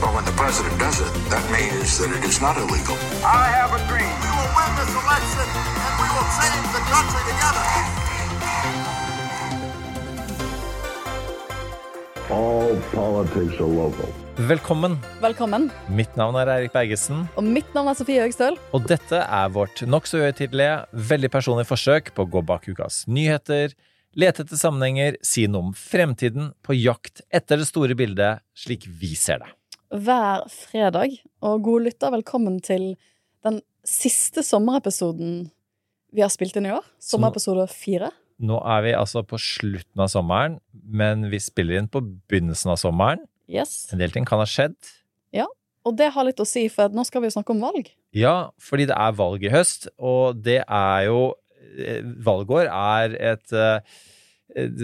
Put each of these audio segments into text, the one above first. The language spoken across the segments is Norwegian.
But when the president does it, that means that it is not illegal. I have a dream. We will win this election and we will save the country together. All politics are local. Velkommen. Velkommen. Mitt navn er Eirik Bergesen, Og mitt navn er Sofie Høgstøl. og dette er vårt nokså uhøytidelige, veldig personlige forsøk på å gå bak ukas nyheter, lete etter sammenhenger, si noe om fremtiden, på jakt etter det store bildet slik vi ser det. Hver fredag. Og gode lytter, velkommen til den siste sommerepisoden vi har spilt inn i år. Sommerepisode fire. Nå er vi altså på slutten av sommeren, men vi spiller inn på begynnelsen av sommeren. Yes. En del ting kan ha skjedd. Ja, Og det har litt å si, for nå skal vi jo snakke om valg. Ja, fordi det er valg i høst, og det er jo eh, Valgår er et, eh, et,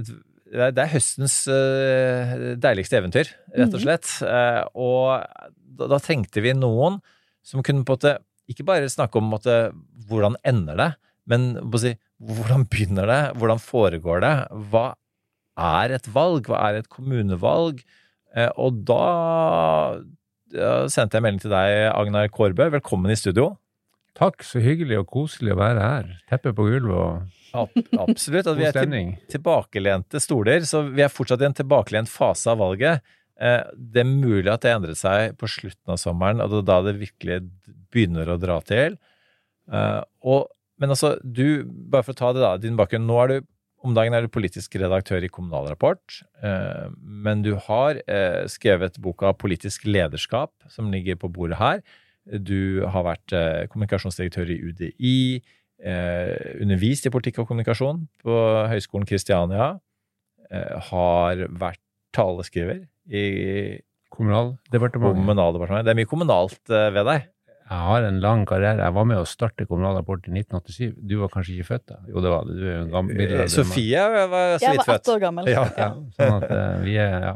et Det er høstens eh, deiligste eventyr, rett og slett. Eh, Og da, da trengte vi noen som kunne på en måte ikke bare snakke om måte, hvordan ender det, men på å si, hvordan begynner det, hvordan foregår det, hva er et valg, hva er et kommunevalg? Eh, Og da ja, sendte jeg melding til deg, Agnar Kårbø. Velkommen i studio. Takk, så hyggelig og koselig å være her. Teppe på gulvet og Absolutt. At vi er til, tilbakelente stoler, så vi er fortsatt i en tilbakelent fase av valget. Eh, Det er mulig at det endret seg på slutten av sommeren, og det er da det virkelig begynner å dra til. Eh, Og, men altså, du, bare for å ta det da, din bakgrunn. Nå er du om dagen er du politisk redaktør i Kommunal Rapport, eh, men du har skrevet boka Politisk lederskap, som ligger på bordet her. Du har vært kommunikasjonsdirektør i UDI, undervist i politikk og kommunikasjon på Høgskolen Kristiania, eh, har vært taleskriver i Kommunaldepartementet. Kommunaldepartementet. Det er mye kommunalt eh, ved deg. Jeg har en lang karriere. Jeg var med å starte Kommunal Rapport i 1987. Du var kanskje ikke født da? Jo, det var det. Du er en gammel Eh, middelalder- Sofie var så Jeg var ett år gammel. Ja. Ja, sånn at eh, vi er ja.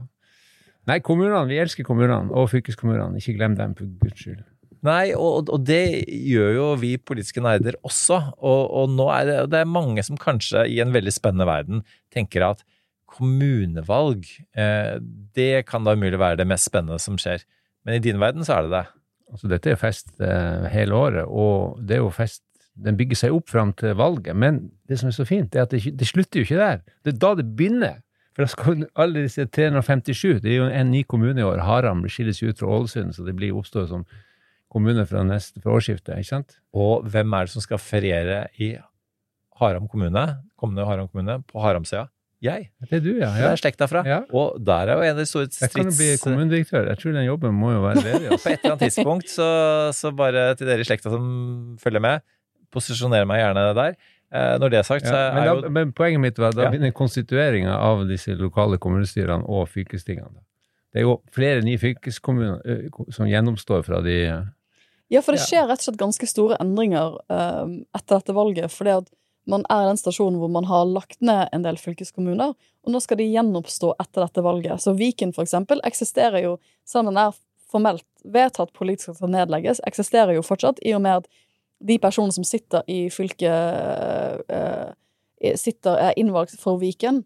Nei, kommunene. Vi elsker kommunene og fylkeskommunene. Ikke glem dem, for guds skyld. Nei, og, og det gjør jo vi politiske nerder også. Og, og nå er det, det er mange som kanskje i en veldig spennende verden tenker at kommunevalg, eh, det kan da umulig være det mest spennende som skjer. Men i din verden så er det det. Altså, dette er fest eh, hele året, og det er jo fest Den bygger seg opp fram til valget, men det som er så fint, er at det, det slutter jo ikke der. Det er da det begynner. For da skal alle disse 357, det er jo en ny kommune i år, Haram skilles ut fra Ålesund, så det blir oppstår som kommune fra, neste, fra årsskiftet, ikke sant? Og hvem er det som skal feriere i Haram kommune, kommende Haram kommune, på Haramsøya? Jeg. Det er du, ja. Det er slekta fra. Ja. Og der er jo en av de store strids... Jeg kan jo bli kommunedirektør. Jeg tror den jobben må jo være ledig. På Altså. et eller annet tidspunkt, så, så bare til dere i slekta som følger med, posisjoner meg gjerne der. Eh, når det er sagt, så er men, da, jo men poenget mitt var at da Ja. begynner konstitueringa av disse lokale kommunestyrene og fylkestingene. Det er jo flere nye fylkeskommuner som gjennomstår fra de Ja, for det skjer rett og slett ganske store endringer eh, etter dette valget. fordi at man er i den stasjonen hvor man har lagt ned en del fylkeskommuner, og nå skal de gjenoppstå etter dette valget. Så Viken, for eksempel, eksisterer jo, selv om den er formelt vedtatt politisk at den nedlegges, eksisterer jo fortsatt, i og med at de personene som sitter i fylket uh, sitter, er innvalgt for Viken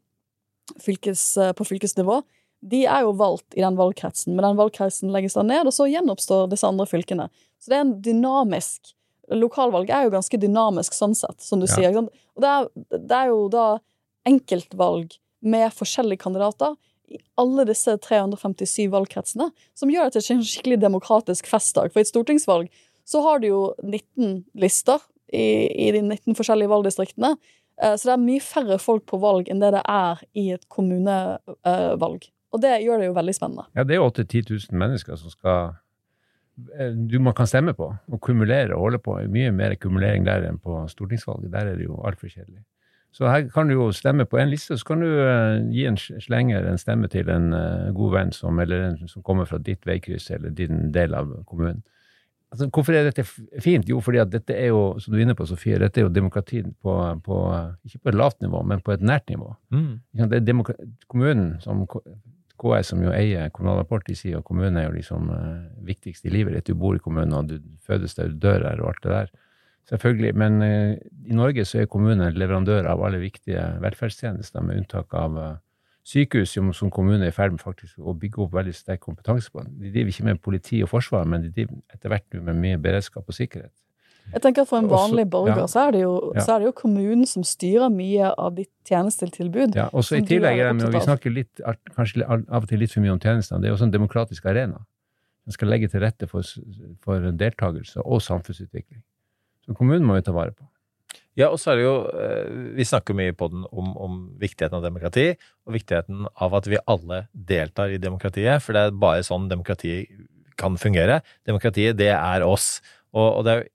fylkes, uh, på fylkesnivå, de er jo valgt i den valgkretsen, men den valgkretsen legges da ned, og så gjenoppstår disse andre fylkene. Så det er en dynamisk Lokalvalg er jo ganske dynamisk sånn sett, som du Ja. sier. Og det er, det er jo da enkeltvalg med forskjellige kandidater i alle disse 357 valgkretsene, som gjør det til en skikkelig demokratisk festdag. For i et stortingsvalg så har du jo 19 lister i, i de 19 forskjellige valgdistriktene. Eh, Så det er mye færre folk på valg enn det det er i et kommunevalg. Og det gjør det jo veldig spennende. Ja, det er jo 8000-10 000 mennesker som skal du man kan stemme på og kumulere og holde på. Mye mer kumulering der enn på stortingsvalget. Der er det jo altfor kjedelig. Så her kan du jo stemme på en liste, så kan du gi en slenger, en stemme til en god venn som, eller en som kommer fra ditt veikryss eller din del av kommunen. altså, hvorfor er dette fint? Jo, fordi at dette er jo, som du er inne på, Sofie, dette er jo demokrati på, på ikke på et lavt nivå, men på et nært nivå. Mm. Det er kommunen, som KS som jo eier Kommunal Rapport, de sier at kommunen er jo liksom uh, viktigst i livet ditt. Du bor i kommunen, og du fødes der, du dør her, og alt det der. Selvfølgelig. Men uh, i Norge så er kommunen leverandør av alle viktige velferdstjenester, med unntak av uh, sykehus, som, som kommunen er i ferd med faktisk å bygge opp veldig sterk kompetanse på. De driver ikke med politi og forsvar, men de driver etter hvert med mye beredskap og sikkerhet. Jeg tenker at For en Også- vanlig borger ja. så, er det jo, Ja. så er det jo kommunen som styrer mye av ditt tjenestetilbud. Ja, og så i tillegg er det, og vi snakker litt, kanskje av og til litt for mye om tjenestene, det er jo også en demokratisk arena. Den skal legge til rette for, for deltakelse og samfunnsutvikling. Så kommunen må vi ta vare på. Ja, og så er det jo eh, Vi snakker mye på den om, om viktigheten av demokrati, og viktigheten av at vi alle deltar i demokratiet, for det er bare sånn demokrati kan fungere. Demokratiet, det er oss. Og, og det er jo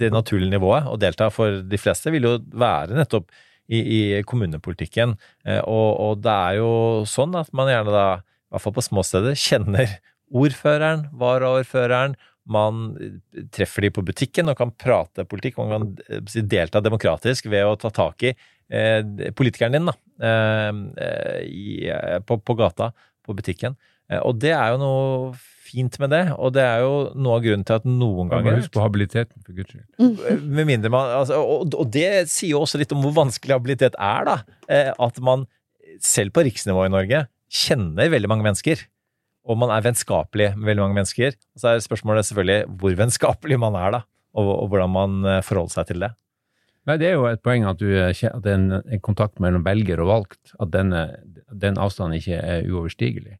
det naturlige nivået å delta for de fleste vil jo være nettopp i, i kommunepolitikken. Eh, og, og det er jo sånn at man gjerne da, i hvert fall på små steder, kjenner ordføreren, varaordføreren, man treffer de på butikken og kan prate politikk, man kan eh, delta demokratisk ved å ta tak i eh, politikeren din da, eh, eh, i, eh, på, på gata, på butikken. Eh, og det er jo noe fint med det, og det er jo noe av grunnen til at noen ganger Husk på habiliteten, for guds skyld. med mindre man altså, og, og det sier jo også litt om hvor vanskelig habilitet er, da. Eh, At man selv på riksnivå i Norge kjenner veldig mange mennesker. Og man er vennskapelig med veldig mange mennesker. Og så er spørsmålet selvfølgelig hvor vennskapelig man er, da. Og, og hvordan man eh, forholder seg til det. Nei, det er jo et poeng at, du, eh, at en, en kontakt mellom velger og valgt, at denne, den avstanden ikke er uoverstigelig.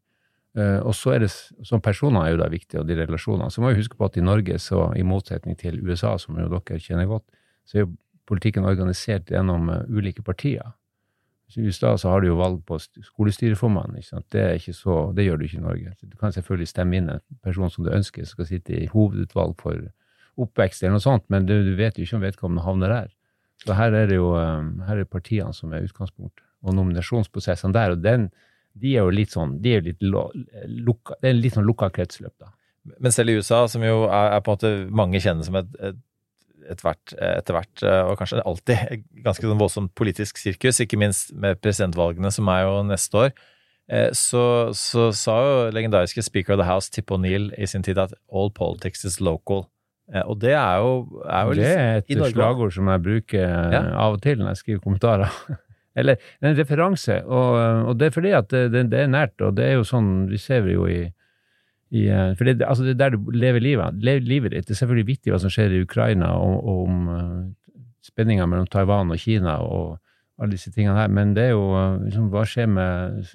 Eh, og så er det, som personer er jo da viktig, og de relasjonene. Så må vi huske på at i Norge, så i motsetning til USA, som jo dere kjenner godt, så er jo politikken organisert gjennom eh, ulike partier. Så I USA så har du jo valg på st- skolestyreformann. ikke sant? Det, ikke så, det gjør du ikke i Norge. Du kan selvfølgelig stemme inn en person som du ønsker skal sitte i hovedutvalg for oppvekst eller noe sånt, men du, du vet jo ikke om vedkommende havner der. Så her er det jo um, her er partiene som er utgangspunktet, og nominasjonsprosessene der. og den, De er jo litt sånn, de er litt lo, lukka, det er litt sånn lukka kretsløp, da. Men selv i USA, som jo er, er på en måte mange kjenner som et, et etter hvert, etter hvert, eh, og kanskje alltid, ganske sånn voldsomt politisk sirkus, ikke minst med presidentvalgene som er jo neste år, eh, så, så sa jo legendariske Speaker of the House Tip O'Neill i sin tid at all politics is local. Eh, Og det er jo, er jo Det er et slagord som jeg bruker eh, Ja. av og til når jeg skriver kommentarer. Eller en referanse, og, og det er fordi at det, det, det er nært, og det er jo sånn, vi ser jo i, i eh, For det, altså det er der du lever livet, lever livet ditt. Det er selvfølgelig viktig hva som skjer i Ukraina, og, og om uh, spenninga mellom Taiwan og Kina og alle disse tingene her, men det er jo eh, liksom, hva skjer med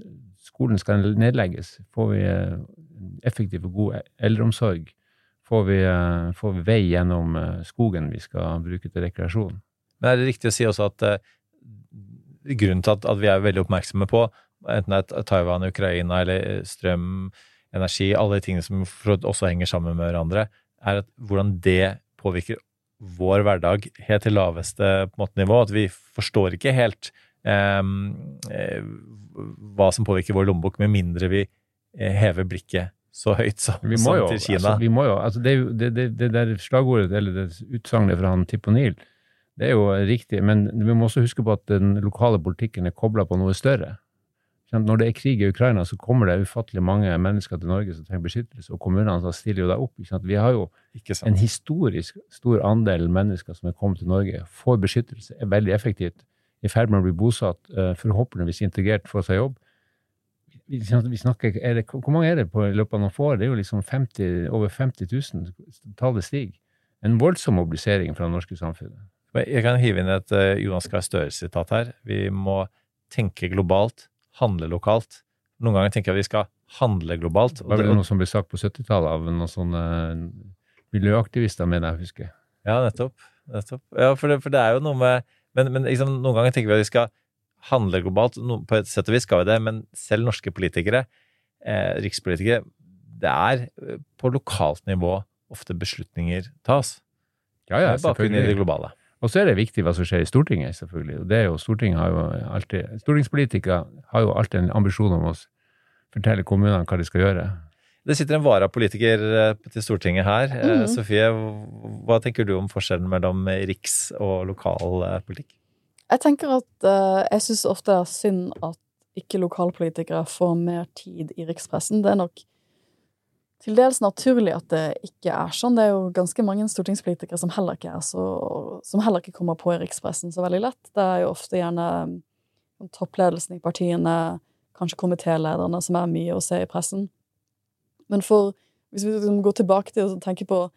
skolen skal nedlegges? Får vi eh, effektiv og god eldreomsorg? Får vi, eh, får vi vei gjennom eh, skogen vi skal bruke til rekreasjon? Men er det riktig å si også at eh, grunnen til at, at vi er veldig oppmerksomme på, enten det er Taiwan, Ukraina eller strøm, energi, alle de tingene som også henger sammen med hverandre, er at hvordan det påvirker vår hverdag helt til laveste på måte, nivå. At vi forstår ikke helt ehm, eh, hva som påvirker vår lommebok, med mindre vi eh, hever blikket så høyt som, Vi må som jo, til Kina. altså, vi må jo, altså det, det, det, det der slagordet, eller det utsagnet fra han Tip O'Neill, det er jo riktig, men vi må også huske på at den lokale politikken er kobla på noe større. Når det er krig i Ukraina, så kommer det ufattelig mange mennesker til Norge som trenger beskyttelse, og kommunene stiller jo deg opp. Vi har jo en historisk stor andel mennesker som er kommet til Norge, får beskyttelse, er veldig effektivt, i ferd med å bli bosatt, eh, forhåpentligvis integrert, får seg jobb. Snakker, er det, hvor mange er det på i løpet av noen få år? Det er jo liksom 50, over 50 000. Tallet stiger. En voldsom mobilisering fra det norske samfunnet. Men Jeg kan hive inn et uh, Jonas Gahr Støre-sitat her. Vi må tenke globalt, handle lokalt. Noen ganger tenker jeg vi skal handle globalt. Var det noe som ble sagt på 70-tallet av noen sånne miljøaktivister, mener jeg å huske? Ja, nettopp. nettopp. Ja, for det, for det er jo noe med Men, men liksom, noen ganger tenker vi at vi skal handle globalt. No, på et sett og vis skal vi det, men selv norske politikere, eh, rikspolitikere, det er eh, på lokalt nivå ofte beslutninger tas. Ja, ja, selvfølgelig. Bakgrunnen i det globale. Og så er det viktig hva som skjer i Stortinget, selvfølgelig. Og det er jo, Stortinget har jo alltid, Stortingspolitikere har jo alltid en ambisjon om å fortelle kommunene hva de skal gjøre. Det sitter en varapolitiker eh, til Stortinget her. Mm. Sofie, hva tenker du om forskjellen mellom riks- og lokalpolitikk? Jeg tenker at eh, jeg syns ofte det er synd at ikke lokalpolitikere får mer tid i rikspressen. Det er nok til dels naturlig at det ikke er sånn. Det er jo ganske mange stortingspolitikere som heller ikke så Som heller ikke kommer på i rikspressen så veldig lett. Det er jo ofte gjerne um, toppledelsen i partiene, kanskje komitélederne, som er mye å se i pressen. Men for Hvis vi liksom går tilbake til å tenke på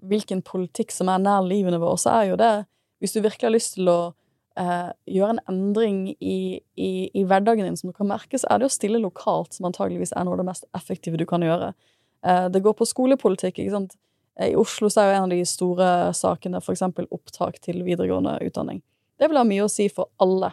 hvilken politikk som er nær livene våre, så er jo det Hvis du virkelig har lyst til å eh, gjøre en endring i, i, i hverdagen din som du kan merke, så er det å stille lokalt som antageligvis er noe av det mest effektive du kan gjøre. Eh, det går på skolepolitikk. ikke sant? Eh, I Oslo så er jo en av de store sakene eksempel opptak til videregående utdanning. Det vil ha mye å si for alle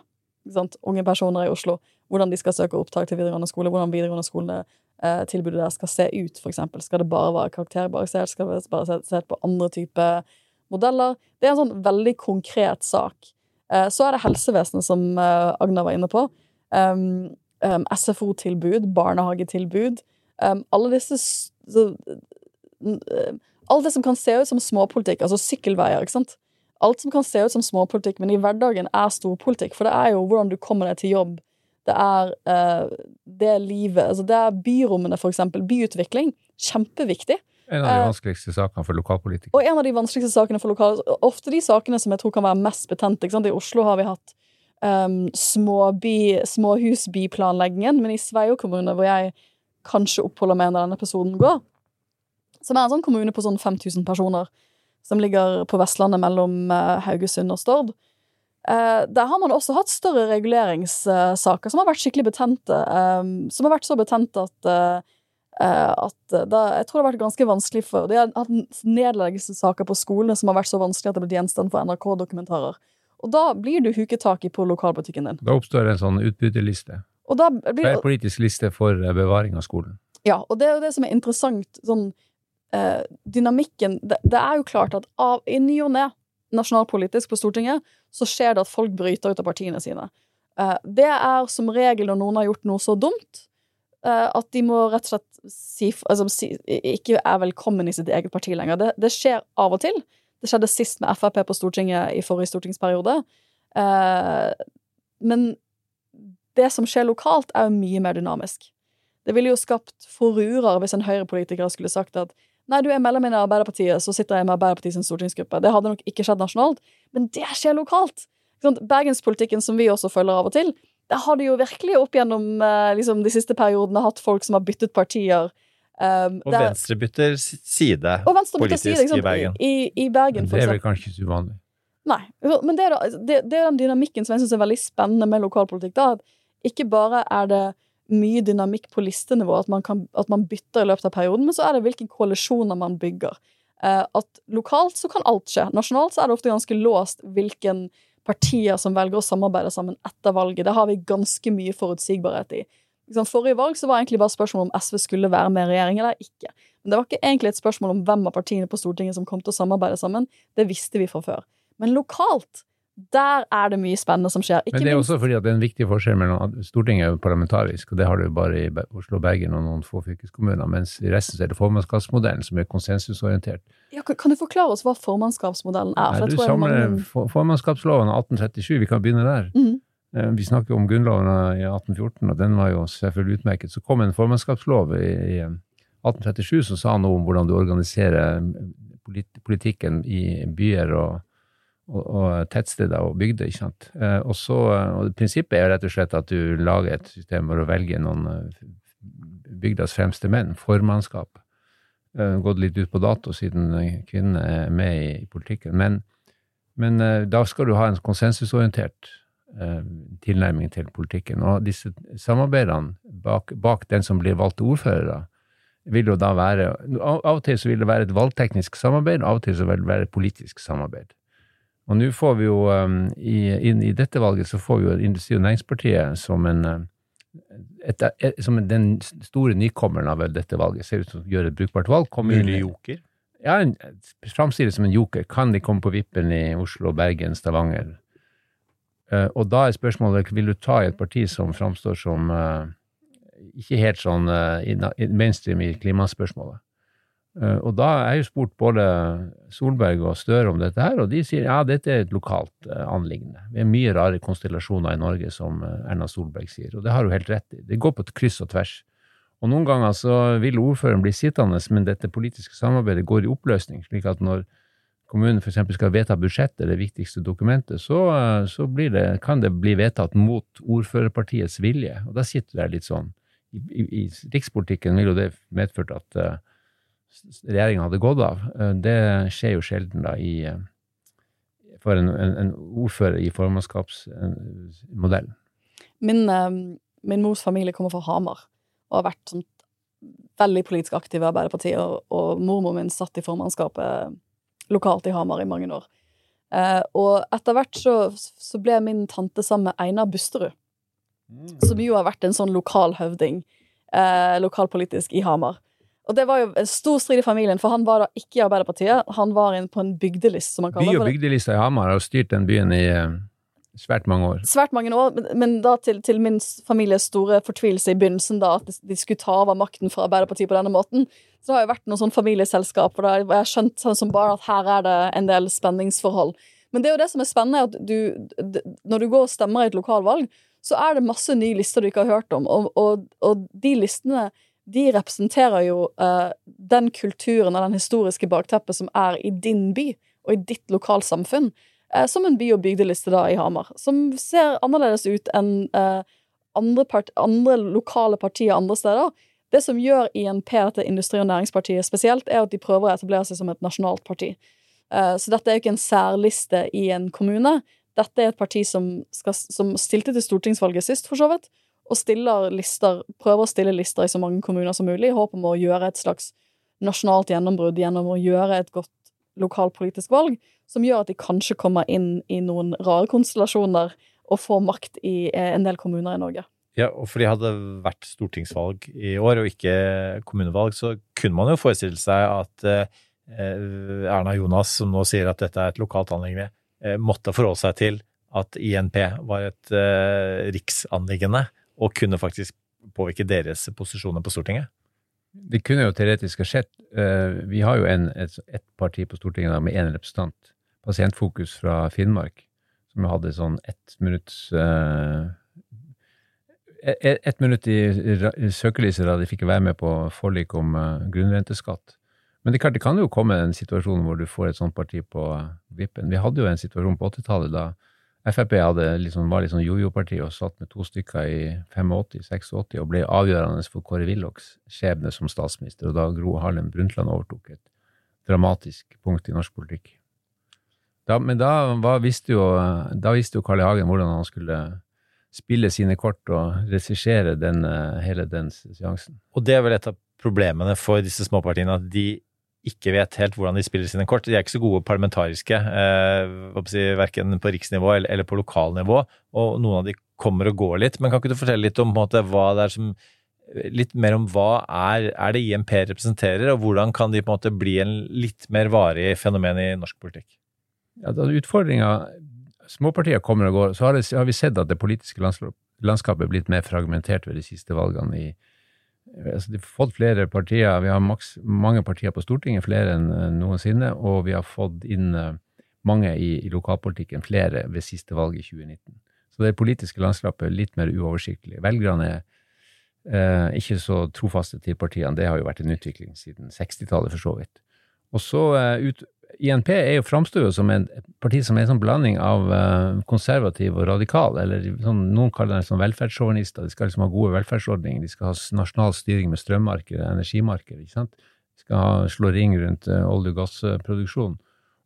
unge personer i Oslo. Hvordan de skal søke opptak til videregående skole, hvordan videregående skoletilbudet der skal se ut, eksempel. Skal det bare være karakterbasert? Skal det bare se, på andre typer modeller? Det er en sånn veldig konkret sak. Eh, Så er det helsevesenet, som eh, Agnar var inne på. Um, um, SFO-tilbud, barnehagetilbud. Um, alle disse så, uh, Alt det som kan se ut som småpolitikk, altså sykkelveier, ikke sant. Alt som kan se ut som småpolitikk, men i hverdagen er storpolitikk. For det er jo hvordan du kommer deg til jobb. Det er eh, det livet Altså det er byrommene, for eksempel. Byutvikling. Kjempeviktig. En av de vanskeligste sakene for lokalpolitikere. Og en av de vanskeligste sakene for lokal... Ofte de sakene som jeg tror kan være mest betente. I Oslo har vi hatt um, småby, småhusbyplanleggingen, men i Sveio kommune, hvor jeg kanskje oppholder meg når denne episoden går, som er en sånn kommune på sånn 5000 personer, som ligger på Vestlandet mellom eh, Haugesund og Stord. Eh, der har man også hatt større reguleringssaker som har vært skikkelig betente. eh, som har vært så betente at at da, jeg tror det har vært ganske vanskelig for De har hatt nedleggelsessaker på skolene som har vært så vanskelig at det ble gjenstand for NRK-dokumentarer. Og da blir du huketak i på lokalbutikken din. Da oppstår en sånn utbytterliste. Og da blir politisk liste for eh, bevaring av skolen. Ja, og det er jo det som er interessant, sånn eh, dynamikken det, det er jo klart at av, i ny og ne, nasjonalpolitisk på Stortinget, så skjer det at folk bryter ut av partiene sine. Eh, det er som regel når noen har gjort noe så dumt eh, at de må rett og slett si, altså, si Ikke er velkommen i sitt eget parti lenger. Det, det skjer av og til. Det skjedde sist med Frp på Stortinget i forrige stortingsperiode. Eh, men det som skjer lokalt, er jo mye mer dynamisk. Det ville jo skapt forurer hvis en høyrepolitiker skulle sagt at nei, du er medlem i Arbeiderpartiet, så sitter jeg med Arbeiderpartiet sin stortingsgruppe. Det hadde nok ikke skjedd nasjonalt, men det skjer lokalt. Bergenspolitikken, som vi også følger av og til, der har de jo virkelig opp gjennom eh, liksom, de siste periodene hatt folk som har byttet partier. Um, Og der- Venstre bytter side og Venstre bytter politisk side, ikke i Bergen. I, i Bergen, Men det er vel kanskje ikke så uvanlig. Nei. Men det er, da, det, det er den dynamikken som jeg syns er veldig spennende med lokalpolitikk. da, at Ikke bare er det mye dynamikk på listenivå, at man, kan, at man bytter i løpet av perioden, men så er det hvilke koalisjoner man bygger. Eh, at lokalt så kan alt skje. Nasjonalt så er det ofte ganske låst hvilken partier som velger å samarbeide sammen etter valget. Det har vi ganske mye forutsigbarhet i. Liksom, forrige valg så var egentlig bare spørsmålet om SV skulle være med i regjering eller ikke. Men det var ikke egentlig et spørsmål om hvem av partiene på Stortinget som kom til å samarbeide sammen. Det visste vi fra før. Men lokalt, der er det mye spennende som skjer. Ikke Men det er også fordi at det er en viktig forskjell mellom Stortinget er jo parlamentarisk, og det har du bare i Oslo og Bergen og noen få fylkeskommuner, mens i resten er det formannskapsmodellen som er konsensusorientert. ja, kan, du forklare oss hva formannskapsmodellen er? Nei, du samler mange... formannskapsloven av 1837, vi kan begynne der. Mm. Eh, Vi snakker om Grunnloven i 1814, og den var jo selvfølgelig utmerket. Så kom en formannskapslov i, i 1837 som sa noe om hvordan du organiserer politikken i byer og, og, og tettsteder og bygder. ikke sant? Eh, Og, så, og Prinsippet er rett og slett at du lager et system hvor du velger noen eh, bygdas fremste menn, formannskap. Eh, Gått litt ut på dato siden eh, kvinnene er med i, i politikken. Men, men eh, da skal du ha en konsensusorientert eh, tilnærming til politikken. Og disse samarbeidene bak, bak den som blir valgt ordfører, da, vil jo da være av og til så vil det være et valgteknisk samarbeid, av og til så vil det være et politisk samarbeid. Og nå får vi jo, um, i, inn i dette valget, så får vi jo Industri- og Næringspartiet som en um, et, et, som den store nykommeren av dette valget. Ser ut som å gjøre et brukbart valg. Mulig joker. ja, framstilles som en joker. Kan de komme på vippen i Oslo, Bergen, Stavanger? Uh, og da er spørsmålet vil du ta i et parti som framstår som uh, ikke helt sånn i mainstream i klimaspørsmålet. Eh, Og da er jo spurt både Solberg og Støre om dette her, og de sier ja, dette er et lokalt eh, anliggende. Det er mye rare konstellasjoner i Norge, som eh, Erna Solberg sier, og det har hun helt rett i. Det går på et kryss og tvers. Og noen ganger så vil ordføreren bli sittende, men dette politiske samarbeidet går i oppløsning, slik at når kommunen f.eks. skal vedta budsjettet, det viktigste dokumentet, så, så det, kan det bli vedtatt mot ordførerpartiets vilje. Og da sitter det litt sånn. I, i, i rikspolitikken vil jo det medført at regjeringa hadde gått av. Eh, det skjer jo sjelden da i eh, for en, en, en ordfører i formannskapsmodellen. Min, eh, min mors familie kommer fra Hamar og har vært sånn veldig politisk aktiv i Arbeiderpartiet, og, og mormor min satt i formannskapet lokalt i Hamar i mange år. Eh, og etter hvert så, så ble min tante sammen med Einar Busterud, som jo har vært en sånn lokal høvding, eh, lokalpolitisk i Hamar. Og det var jo en stor strid i familien, for han var da ikke i Arbeiderpartiet, han var inn på en bygdelist, som han kaller det. By- og bygdelista i Hamar har styrt den byen i eh, svært mange år. svært mange år, men, men da til, til min families store fortvilelse i begynnelsen, da, at de, skulle ta over makten fra Arbeiderpartiet på denne måten, så det har jo vært noe sånn familieselskap, og da har jeg skjønt sånn som barn at her er det en del spenningsforhold. Men det er jo det som er spennende, at du, når du går og stemmer i et lokalvalg, så er det masse nye lister du ikke har hørt om, og, og, og de listene de representerer jo eh, den kulturen og den historiske bakteppet som er i din by og i ditt lokalsamfunn eh, som en by- og bygdeliste da i Hamar, som ser annerledes ut enn eh, andre, part andre lokale partier andre steder. Det som gjør INP, dette Industri- og Næringspartiet, spesielt, er at de prøver å etablere seg som et nasjonalt parti. Så dette er jo ikke en særliste i en kommune. Dette er et parti som, skal, som stilte til stortingsvalget sist, for så vidt, og lister, prøver å stille lister i så mange kommuner som mulig, i håp om å gjøre et slags nasjonalt gjennombrudd gjennom å gjøre et godt lokalpolitisk valg, som gjør at de kanskje kommer inn i noen rare konstellasjoner og får makt i eh, en del kommuner i Norge. Ja, og fordi hadde vært stortingsvalg i år og ikke kommunevalg, så kunne man jo forestille seg at eh, Erna Jonas, som nå sier at dette er et lokalt anliggende, eh, måtte forholde seg til at INP var et eh, riksanliggende, og kunne faktisk påvirke deres posisjoner på Stortinget. Det kunne jo teoretisk ha skjedd. Eh, Vi har jo en, et, et parti på Stortinget med én representant, Pasientfokus fra Finnmark, som hadde sånn ett minutts eh, ett et minutt i, søkelyset da de fikk være med på forlik om eh, grunnrenteskatt. Men det, klart, det kan jo komme en situasjon hvor du får et sånt parti på vippen. Vi hadde jo en situasjon på 80-tallet da Frp liksom, var litt sånn jojo-parti og satt med to stykker i 85-86 og ble avgjørende for Kåre Willochs skjebne som statsminister, og da Gro Harlem Brundtland overtok et dramatisk punkt i norsk politikk. Da, men da, var, visste jo, da visste jo Carl I. Hagen hvordan han skulle spille sine kort og regissere eh, hele den seansen. Og det er vel et av problemene for disse småpartiene, at de ikke vet helt hvordan de spiller sine kort. De er ikke så gode parlamentariske, eh, verken på riksnivå eller, eller på lokalnivå, og noen av de kommer og går litt. Men kan ikke du fortelle litt om måte, hva det er som Litt mer om hva er, er det IMP representerer, og hvordan kan de på en måte bli en litt mer varig fenomen i norsk politikk? Ja, utfordringa Småpartier kommer og går, så har, det, har vi sett at det politiske landskapet er blitt mer fragmentert ved de siste valgene. i altså, De har fått flere partier, vi har maks, mange partier på Stortinget, flere enn enn noensinne, og vi har fått inn eh, mange i, i lokalpolitikken, flere ved siste valg i 2019. Så det politiske landskapet er litt mer uoversiktlig. Velgerne er eh, ikke så trofaste til partiene. Det har jo vært en utvikling siden 60-tallet, for så vidt. Og så eh, ut, INP er jo, framstår jo som en, parti som er en sånn blanding av eh, konservativ og radikal, eller sånn, noen kaller dem sånn velferdssjåvinister. De skal liksom ha gode velferdsordninger, de skal ha nasjonal styring med strømmarkedet, energimarkedet, ikke sant. De skal ha, slå ring rundt eh, olje- og gassproduksjon.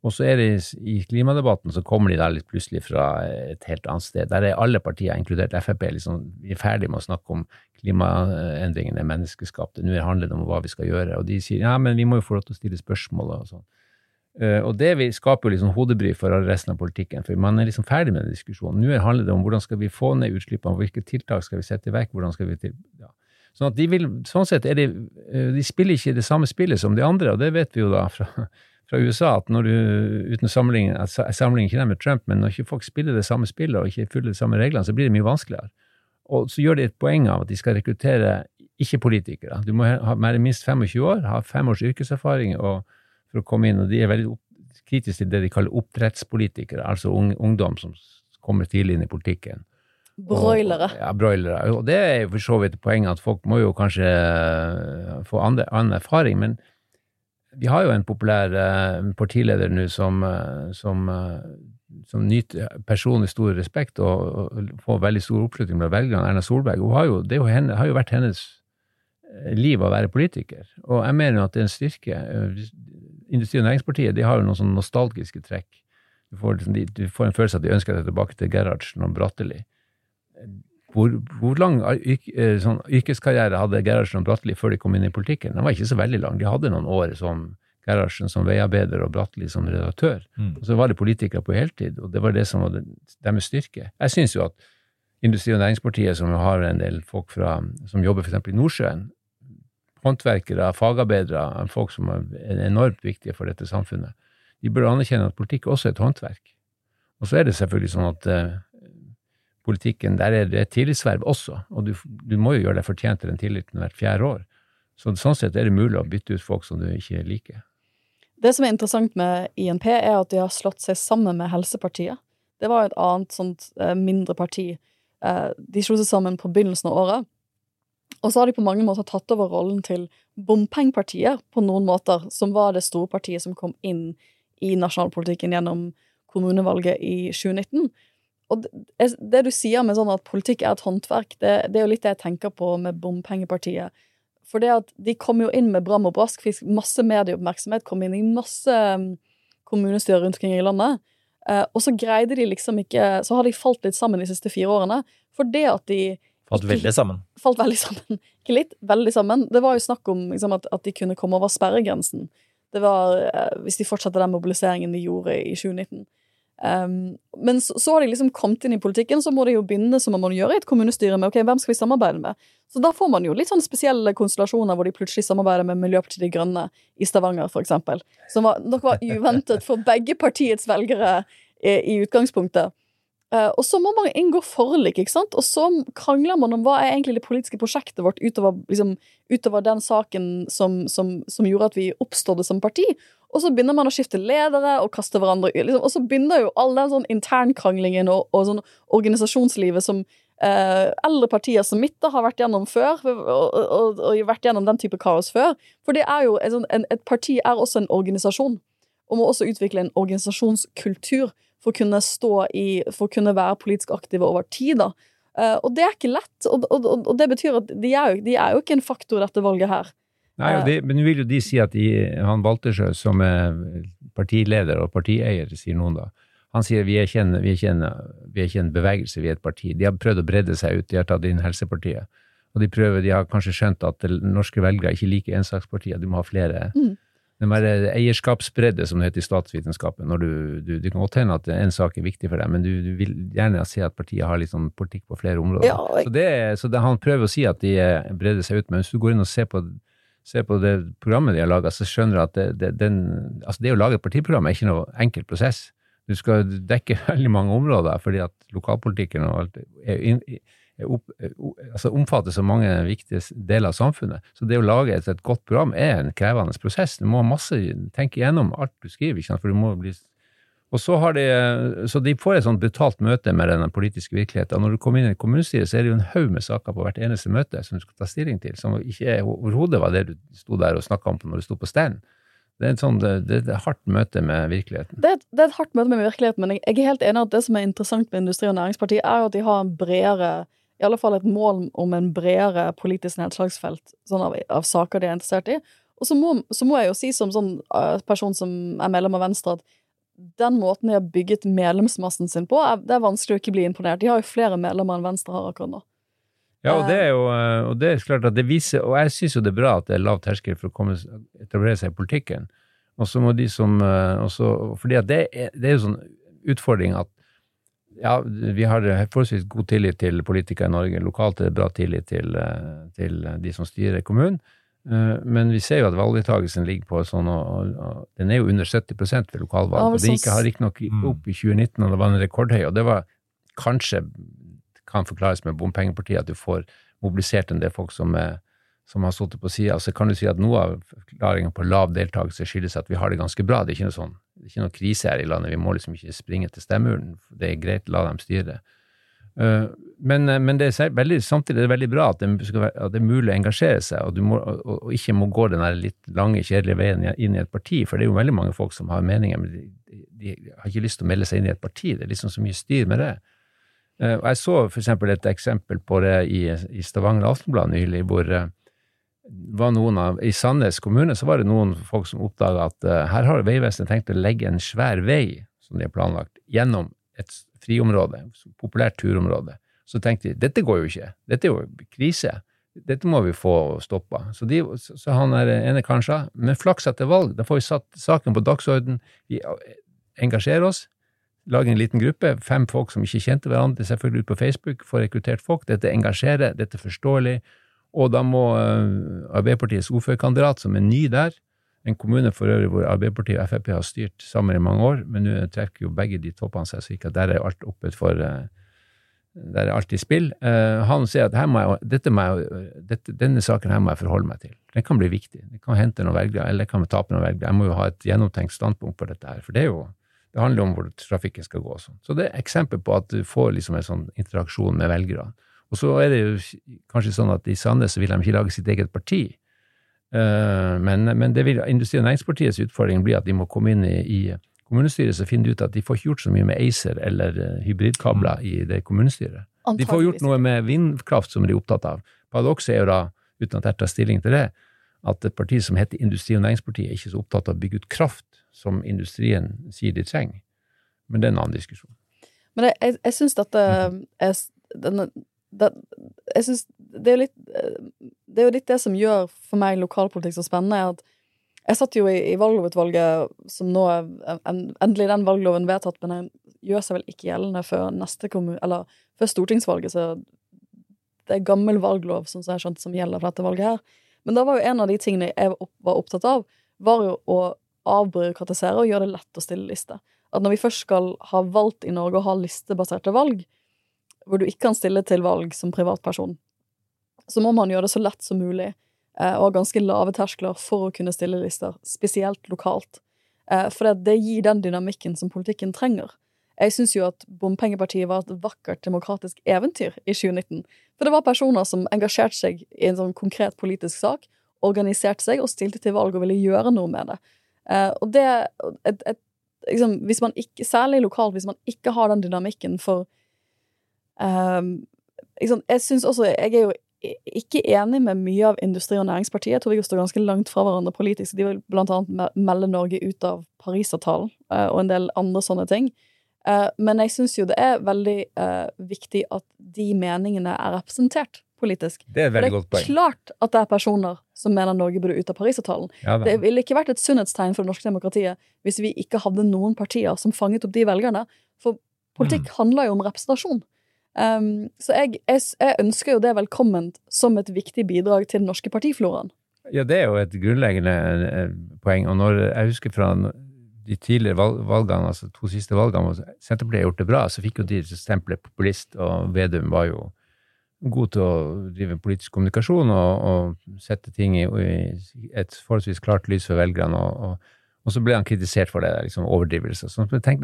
Og så er det i- klimadebatten så kommer de da litt plutselig fra et helt annet sted. Der er alle partier, inkludert Frp, liksom, vi er ferdig med å snakke om klimaendringene er menneskeskapte. Nå handler det om hva vi skal gjøre. Og de sier ja, men vi må jo få lov til å stille spørsmål og sånn. Eh, og det skaper jo liksom hodebry for resten av politikken, for man er liksom ferdig med den diskusjonen. Nå handler det om hvordan skal vi få ned utslippene, hvilke tiltak skal vi sette i verk, hvordan skal vi til... Ja. Sånn at de vil, sånn sett er de, eh, de spiller ikke det samme spillet som de andre, og det vet vi jo da fra, fra USA, at når du, uten sammenligning, altså, sammenligner ikke med Trump, men når ikke folk spiller det samme spillet og ikke følger de samme reglene, så blir det mye vanskeligere. Og så gjør de et poeng av at de skal rekruttere ikke-politikere. Du må ha være minst 25 år, ha fem års yrkeserfaring og, for å komme inn, og de er veldig kritiske til det de kaller oppdrettspolitikere, altså ung, ungdom som kommer tidlig inn i politikken. Broilere. Og, ja, broilere. Og det er jo for så vidt poenget at folk må jo kanskje eh, få andre, annen erfaring, men vi har jo en populær eh, partileder nå som, eh, som, som nyter personlig stor respekt og, og får veldig stor oppslutning blant velgerne, Erna Solberg. Har jo, det jo henne, har jo vært hennes liv å være politiker, og jeg mener jo at det er en styrke. Industri- og Næringspartiet de har jo noen sånne nostalgiske trekk. Du får, liksom, de, du får en følelse av at de ønsker deg tilbake til Gerhardsen og Bratteli. Hvor, hvor lang yrk, eh, sånn, yrkeskarriere hadde Gerhardsen og Bratteli før de kom inn i politikken? Den var ikke så veldig lang. De hadde noen år som Gerhardsen som veiarbeider og Bratteli som redaktør. Og så var de politikere på heltid, og det var det som var deres styrke. Jeg syns jo at Industri- og Næringspartiet, som har en del folk fra, som jobber f.eks. i Nordsjøen, håndverkere, fagarbeidere, folk som er enormt viktige for dette samfunnet, de bør anerkjenne at politikk også er et håndverk. Og så er det selvfølgelig sånn at eh, politikken, der er det et tillitsverv også, og du, du må jo gjøre deg fortjent til den tilliten hvert fjerde år. Så sånn sett er det mulig å bytte ut folk som du ikke liker. Det som er interessant med INP, er at de har slått seg sammen med Helsepartiet. Det var et annet sånt eh, mindre parti. Eh, de slo seg sammen på begynnelsen av året. Og så har de på mange måter tatt over rollen til bompengepartiet på noen måter, som var det store partiet som kom inn i nasjonalpolitikken gjennom kommunevalget i 2019. Og det, det du sier med sånn at politikk er et håndverk, det, det er jo litt det jeg tenker på med bompengepartiet. For det at de kom jo inn med bram og brask, fikk masse medieoppmerksomhet, kom inn i masse um, kommunestyrer rundt omkring i landet. Eh, og så greide de liksom ikke Så har de falt litt sammen de siste fire årene. For det at de Falt veldig sammen. falt veldig sammen. Ikke litt, veldig sammen. Det var jo snakk om liksom, at, at de kunne komme over sperregrensen. Det var, eh, Hvis de fortsatte den mobiliseringen de gjorde i 2019. Um, men så, så har de liksom kommet inn i politikken, så må de jo begynne som man må gjøre i et kommunestyre med ok, hvem skal vi samarbeide med. Så da får man jo litt sånn spesielle konstellasjoner hvor de plutselig samarbeider med Miljøpartiet De Grønne i Stavanger, for eksempel. Som var, nok var uventet for begge partiets velgere i, i utgangspunktet. Eh, og så må man inngå forlik, ikke sant? og så krangler man om hva er egentlig det politiske prosjektet vårt utover, liksom, utover den saken som, som, som gjorde at vi oppstådde som parti. Og så begynner man å skifte ledere og kaste hverandre liksom, Og så begynner jo all den sånn internkranglingen og, og sånn organisasjonslivet som eh, eldre partier som mitt har vært gjennom før, og, og, og, vært gjennom den type kaos før. For det er jo, en sånn- et parti er også en organisasjon, og må også utvikle en organisasjonskultur for å kunne stå i, for å kunne være politisk aktive over tid. da. Eh, og det er ikke lett, og, og, og, det betyr at de er, jo, de er jo ikke en faktor dette valget her. Nei, og det, men nå vil jo de si at de, han Baltersjø, som er partileder og partieier, sier noen da, han sier vi er ikke en, vi er vi er ikke en bevegelse, vi er et parti. De har prøvd å bredde seg ut, de har tatt inn Helsepartiet. Og de prøver, de har kanskje skjønt at norske velgere ikke liker ensakspartier, de må ha flere. Mm. Den der eierskapsbredde, som det heter i statsvitenskapen, når du, du, det kan godt hende at en sak er viktig for deg, men du, du vil gjerne se at partiet har litt sånn politikk på flere områder. Ja, jeg... Så, det, så det, han prøver å si at de eh, breder seg ut, men hvis du går inn og ser på ser på det programmet de har laga, så skjønner du at det, det, den, altså det å lage et partiprogram er ikke noe enkel prosess. Du skal dekke veldig mange områder, fordi at lokalpolitikken og alt er opp, altså omfatter så mange viktige deler av samfunnet. Så det å lage et, et godt program er en krevende prosess. Du må masse tenke igjennom alt du skriver, for du må bli og så, har de, så de får et sånt brutalt møte med den politiske virkeligheten. Når du kommer inn i et kommunestyre, så er det jo en haug med saker på hvert eneste møte som du skal ta stilling til, som ikke er overhodet var det du sto der og snakka om når du sto på stand. Det er et sånt, det, det er et hardt møte med virkeligheten. Det er, et, det er et hardt møte med virkeligheten, men jeg, er helt enig at det som er interessant med Industri- og Næringspartiet, er at de har en bredere i alle fall et mål om en bredere politisk nedslagsfelt sånn av, av saker de er interessert i. Og så må, så må jeg jo si som sånn eh, person som er medlem av Venstre, at den måten de har bygget medlemsmassen sin på, er, det er vanskelig å ikke bli imponert. De har jo flere medlemmer enn Venstre har akkurat nå. Ja, og det er jo og det er klart at det viser, og jeg syns jo det er bra at det er lav terskel for å komme, etablere seg i politikken. Og så må de som eh, også, fordi at det er, det er jo sånn utfordring at ja, vi har forholdsvis god tillit til politikere i Norge. Lokalt er det bra tillit til, eh, til de som styrer kommunen. Eh, Men vi ser jo at valgdeltakelsen ligger på sånn, og, og, og den er jo under 70 ved lokalvalg. Ja, det gikk riktignok opp i 2019, og det var en rekordhøy, og det var kanskje kan forklares med bompengepartiet, at du får mobilisert en del folk som er som har sittet på sida. Så kan du si at noe av forklaringen på lav deltakelse skyldes at vi har det ganske bra. Det er ikke noe sånn, det er ikke noe krise her i landet. Vi må liksom ikke springe til stemmeurnen. Det er greit, la dem styre. Uh, men, uh, men det er veldig, samtidig er det veldig bra at det, være, at det, er mulig å engasjere seg, og, må, og, og ikke må gå den litt lange, kjedelige veien inn i et parti. For det er jo veldig mange folk som har meninger, men de, de, har ikke lyst til å melde seg inn i et parti. Det er liksom så mye styr med det. Og Jeg så for eksempel et eksempel på det i, i Stavanger Aftenblad nylig, hvor var noen av, I Sandnes kommune så var det noen folk som oppdaga at uh, her har Vegvesenet tenkt å legge en svær vei, som de har planlagt, gjennom et friområde, et populært turområde. Så tenkte de dette går jo ikke, dette er jo krise, dette må vi få stoppa. Så, de, så han er ene sa, men flaks etter valg, da får vi satt saken på dagsorden, vi engasjerer oss, lager en liten gruppe, fem folk som ikke kjente hverandre, selvfølgelig ut på Facebook, får rekruttert folk, dette engasjerer, dette er forståelig, og da må uh, Arbeiderpartiets ordførerkandidat, som er ny der, en kommune for øvrig hvor Arbeiderpartiet og Frp har styrt sammen i mange år, men nå trekker jo begge de toppene seg, så ikke der er alt oppe for uh, der er alt i spill. Uh, han sier at må jeg, må jeg, dette, denne saken her må jeg forholde meg til. Den kan bli viktig. Den kan hente noen velgere, eller den kan tape noen velgere. Jeg må jo ha et gjennomtenkt standpunkt på dette her. For det er jo det handler om hvor trafikken skal gå. Sånn. Så det er eksempel på at du får liksom en sånn interaksjon med velgerne. Og så er det jo kanskje sånn at i Sandnes så vil de ikke lage sitt eget parti. Uh, men, men, det vil Industri- og Næringspartiets utfordring blir at de må komme inn i, i kommunestyret så finner de ut at de får ikke gjort så mye med ACER eller uh, hybridkabler i det kommunestyret. De får gjort noe med vindkraft som de er opptatt av. Paradokset er jo da, uten at jeg tar stilling til det, at et parti som heter Industri- og Næringspartiet, er ikke så opptatt av å bygge ut kraft som industrien sier de trenger. Men det er en annen diskusjon. Men jeg, jeg, jeg syns dette er denne det, jeg synes det er, litt, det er jo litt det som gjør for meg lokalpolitikk så spennende, er at jeg satt jo i, i valglovutvalget, som nå er en, endelig den valgloven vedtatt, men den gjør seg vel ikke gjeldende før neste kommune, eller før stortingsvalget, så det er gammel valglov som, jeg skjønte, som gjelder for dette valget her. Men da var jo en av de tingene jeg var opptatt av, var jo å avbyråkratisere og gjøre det lett å stille liste. At når vi først skal ha valgt i Norge å ha listebaserte valg, hvor du ikke kan stille til valg som privatperson, så må man gjøre det så lett som mulig, eh, og ha ganske lave terskler for å kunne stille lister, spesielt lokalt. Eh, for det, det gir den dynamikken som politikken trenger. Jeg syns jo at Bompengepartiet var et vakkert demokratisk eventyr i 2019. For det var personer som engasjerte seg i en sånn konkret politisk sak, organiserte seg og stilte til valg og ville gjøre noe med det. Eh, og det et, et, liksom, hvis man ikke, Særlig lokalt, hvis man ikke har den dynamikken for Um, jeg synes også, jeg er jo ikke enig med mye av Industri- og Næringspartiet. Jeg tror vi står ganske langt fra hverandre politisk. De vil blant annet melde Norge ut av Parisavtalen uh, og en del andre sånne ting. Uh, men jeg syns jo det er veldig uh, viktig at de meningene er representert politisk. Det er veldig godt poeng. Det er klart at det er personer som mener Norge burde ut av Parisavtalen. Ja, det ville ikke vært et sunnhetstegn for det norske demokratiet hvis vi ikke hadde noen partier som fanget opp de velgerne. For politikk mm. handler jo om representasjon. Um, så jeg, jeg, jeg, ønsker jo det velkomment som et viktig bidrag til den norske partifloraen. Ja, det er jo et grunnleggende eh, poeng. Og når jeg husker fra de tidligere valgene, altså to siste valgene, hvor Senterpartiet har gjort det bra, så fikk jo de stempelet populist, og Vedum var jo god til å drive politisk kommunikasjon og, og sette ting i, i, et forholdsvis klart lys for velgerne. og, og og så ble han kritisert for det, liksom overdrivelse.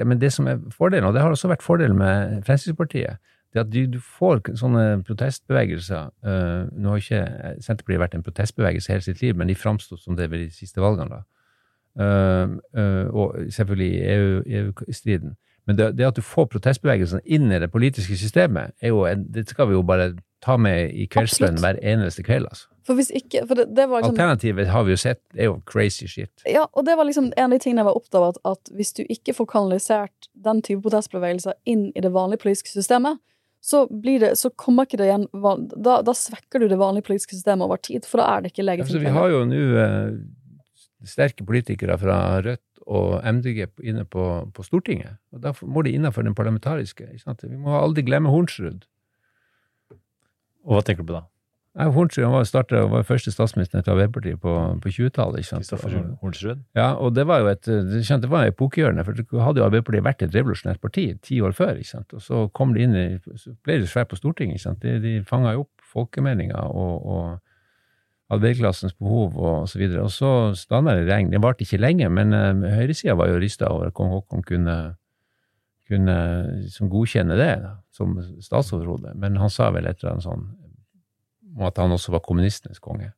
men det som er fordelen, og det har også vært fordelen med Fremskrittspartiet, det at du, får sånne protestbevegelser uh, Nå har ikke Senterpartiet vært en protestbevegelse hele sitt liv, men de framsto som det ved de siste valgene. da. Uh, og selvfølgelig i EU-striden. Men det, det, at du får protestbevegelsene inn i det politiske systemet, er jo en, det skal vi jo bare ta med i kveldsbønnen hver eneste kveld. altså. For hvis ikke, for det, det var liksom, Alternativet har vi jo sett, er jo crazy shit. Ja, og det var liksom en av de tingene jeg var opptatt av, at, at hvis du ikke får kanalisert den type protestbevegelser inn i det vanlige politiske systemet, så, det, så kommer ikke det igjen da, da, svekker du det vanlige politiske systemet over tid, for da er det ikke legitimt. Altså, vi har jo nå eh, sterke politikere fra Rødt og MDG inne på, på Stortinget, og da må de innenfor den parlamentariske. Vi må aldri glemme Hornsrud. Og hva tenker du på da? Nei, Hornsrud var, startet, var første statsminister etter Arbeiderpartiet på, på 20-tallet. Kristoffer Hornsrud? Ja, og det var jo et det var epokegjørende, for det hadde jo Arbeiderpartiet vært et revolusjonært parti ti år før. ikke sant? Og så kom de inn i, så ble det svært på Stortinget. ikke sant? De, de fanga jo opp folkemeninga og, og, arbeiderklassens behov og så videre. Og så standa det regn. Det varte ikke lenge, men uh, høyresida var jo rysta over at kong Haakon kunne, kunne liksom godkjenne det da, som statsoverhode. Men han sa vel et eller annet sånn om at han også var kommunistenes konge.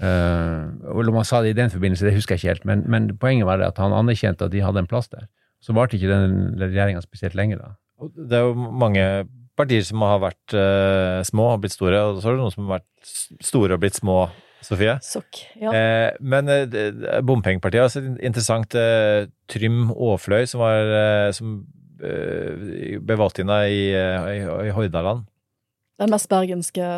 Uh, og om han sa det i den forbindelse, det husker jeg ikke helt, men, men poenget var det at han anerkjente at de hadde en plass der. Så varte ikke den regjeringa spesielt lenge da. Det er jo mange partier som har vært uh, små og blitt store, og så er det noen som har vært store og blitt små, Sofie. Sokk. Ja. Eh, men eh, bompengepartiet altså, interessant eh, Trym Aafløy, som, var, eh, som eh, ble valgt inn i, i, i Hordaland. Den mest bergenske,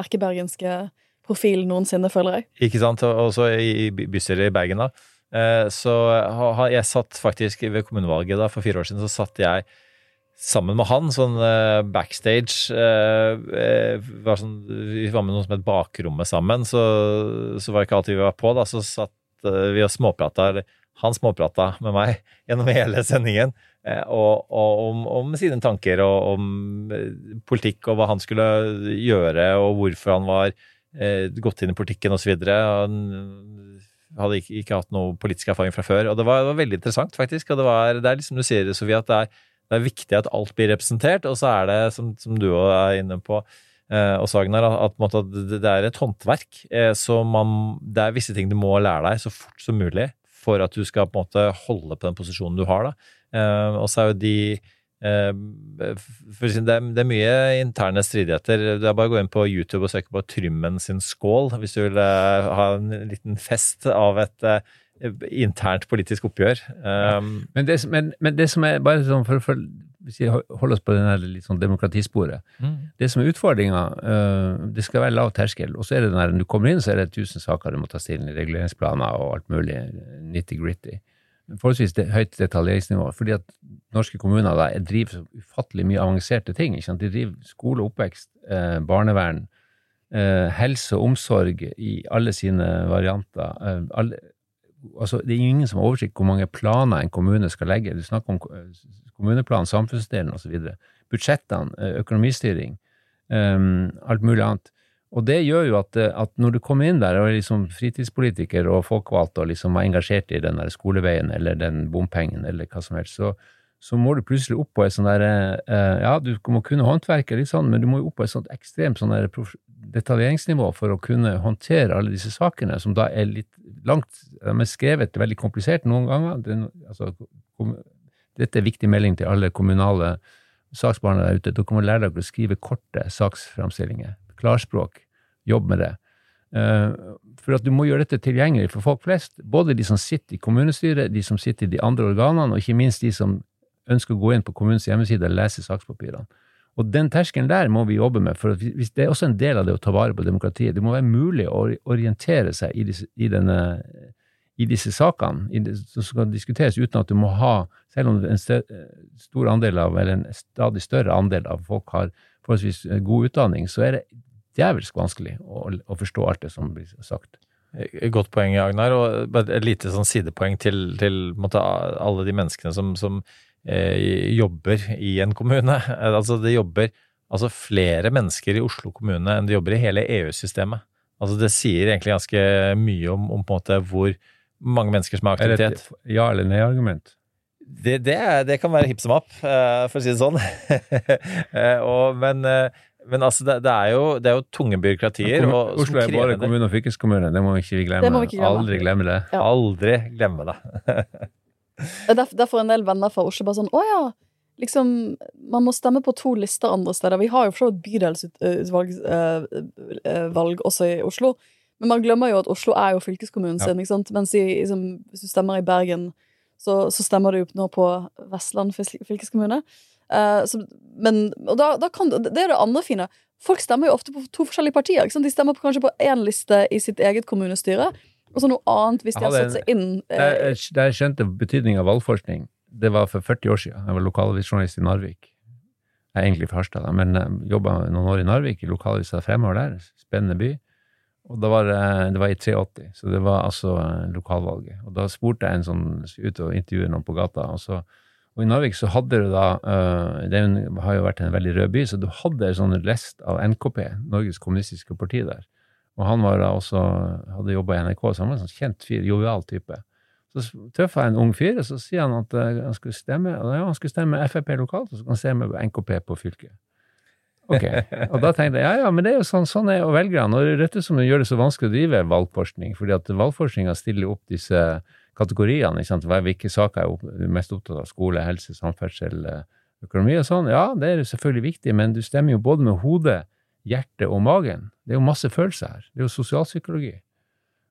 erkebergenske profilen noensinne, føler jeg. Ikke sant? Og også i, bystyret i Bergen, da. Eh, så har jeg satt faktisk ved kommunevalget da, for fire år siden, så satt jeg sammen med han, sånn eh, backstage. eh, var sånn, vi var med noe som het Bakrommet sammen, så, så var det ikke alltid vi var på. da, Så satt vi og småprata, eller han småprata med meg gjennom hele sendingen. Eh, Og, og om, om sine tanker og om eh, politikk og hva han skulle gjøre, og hvorfor han var eh, gått inn i politikken osv. Han hadde ikke, ikke hatt noe politisk erfaring fra før. Og det var, det var veldig interessant, faktisk. Og det, var, det er liksom du sier, Sofie, at det er, det er viktig at alt blir representert. Og så er det, som, som du òg er inne på, eh, også Agnar, at, at, det, er et håndverk. Så man, det er visse ting du må lære deg så fort som mulig for at du skal på en måte holde på den posisjonen du har. da. Eh, og så er jo de eh, det, er, det mye interne stridigheter. Det er bare å gå inn på YouTube og søke på Trymmen sin skål hvis du vil eh, ha en liten fest av et internt politisk oppgjør. Um, Men det, men, men det som er bare sånn for, for hvis vi holder oss på denne litt sånn demokratisporet Mm. Det som er utfordringa, det skal være lav terskel. Og så er det når du kommer inn, så er det tusen saker du må ta stilling i, reguleringsplaner og alt mulig nitty-gritty. Forholdsvis det, høyt detaljeringsnivå. Fordi at norske kommuner da, driver så ufattelig mye avanserte ting. Ikke sant? De driver skole, oppvekst, eh, barnevern, eh, helse og omsorg i alle sine varianter. Eh, alle, altså, det er ingen som har oversikt hvor mange planer en kommune skal legge. Du snakker om eh, kommuneplan, samfunnsdelen osv. Budsjettene, eh, økonomistyring, um, alt mulig annet. Og det gjør jo at, eh, at når du kommer inn der og er liksom fritidspolitiker og folkevalgt og liksom er engasjert i den der skoleveien eller den bompengen eller hva som helst, så, så må du plutselig opp på et sånn der eh, Ja, du må kunne håndverket litt sånn, men du må jo opp på et sånt ekstremt sånn detaljeringsnivå for å kunne håndtere alle disse sakene, som da er litt langt De er skrevet veldig komplisert noen ganger. Den, altså, dette er viktig melding til alle kommunale saksbehandlere der ute. Dere må lære dere å skrive korte saksframstillinger. Klarspråk. Jobb med det. Eh, for at du må gjøre dette tilgjengelig for folk flest. Både de som sitter i kommunestyret, de som sitter i de andre organene, og ikke minst de som ønsker å gå inn på kommunens hjemmeside og lese sakspapirene. Og den terskelen der må vi jobbe med, for det er også en del av det å ta vare på demokratiet. Det må være mulig å orientere seg i disse, i denne, i disse sakene som skal diskuteres, uten at du må ha, selv om en stor andel av, eller en stadig større andel av folk har forholdsvis god utdanning, så er det djevelsk vanskelig å, å forstå alt det som blir sagt. Godt poeng, Agnar. Og et lite sånn sidepoeng til, til måtte, alle de menneskene som, som eh, jobber i en kommune. Altså, det jobber altså, flere mennesker i Oslo kommune enn det jobber i hele EU-systemet. Altså, det sier egentlig ganske mye om, om måte hvor mange mennesker som har Er det aktivitet. et ja- eller nei-argument? Det, det, det kan være hipp som happ, eh, for å si det sånn. Eh, og, men, eh, men altså, det, det, er jo, det er jo tunge byråkratier. Kommun- og, Oslo er bare kommune og fylkeskommune, det må vi ikke glemme. Det må vi ikke glemme. Aldri glemme det. Ja. Aldri glemme det. Det er derf- derfor en del venner fra Oslo bare sånn Å ja, liksom Man må stemme på to lister andre steder. Vi har jo for så vidt bydelsutvalg eh, eh, også i Oslo. Men man glemmer jo at Oslo er jo fylkeskommunen Ja. sin. ikke sant? Mens i, liksom, hvis du stemmer i Bergen, så, så stemmer du nå på Vestland fylke- fylkeskommune. Eh, så, men, og da, da kan, det er det andre fine. Folk stemmer jo ofte på to forskjellige partier. De stemmer på, kanskje på én liste i sitt eget kommunestyre, og så noe annet hvis de har satt seg inn eh, Der jeg, skjønte betydningen av valgforskning, det var for 40 år siden. Jeg var lokalavisjournalist i Narvik. Jeg er egentlig fra Harstad, da, men jobba noen år i Narvik, i lokalavisa Fremover der. Spennende by. Og da var det, det var i 83, så det var altså eh, lokalvalget. Og da spurte jeg en sånn ut og intervjuet noen på gata. Og, så, og i Narvik så hadde du da eh, Det har jo vært en veldig rød by, så du hadde en sånn lest av NKP, Norges kommunistiske parti, der. Og han var da også, hadde jobba i NRK, så han var en sånn kjent fyr, jovial type. Så treffer jeg en ung fyr, og så sier han at eh, han skulle stemme ja, han skulle stemme Frp lokalt, og så kan han stemme NKP på fylket. Ok, og da tenkte jeg ja, ja, men det er jo sånn, sånn er jo velgerne. Og dette som gjør det så vanskelig å drive valgforskning, fordi at valgforskninga stiller opp disse kategoriene. ikke sant? Hvilke saker er du mest opptatt av? Skole, helse, samferdsel, eh, økonomi og sånn. Ja, det er selvfølgelig viktig, men du stemmer jo både med hodet, hjertet og magen. Det er jo masse følelser her. Det er jo sosialpsykologi.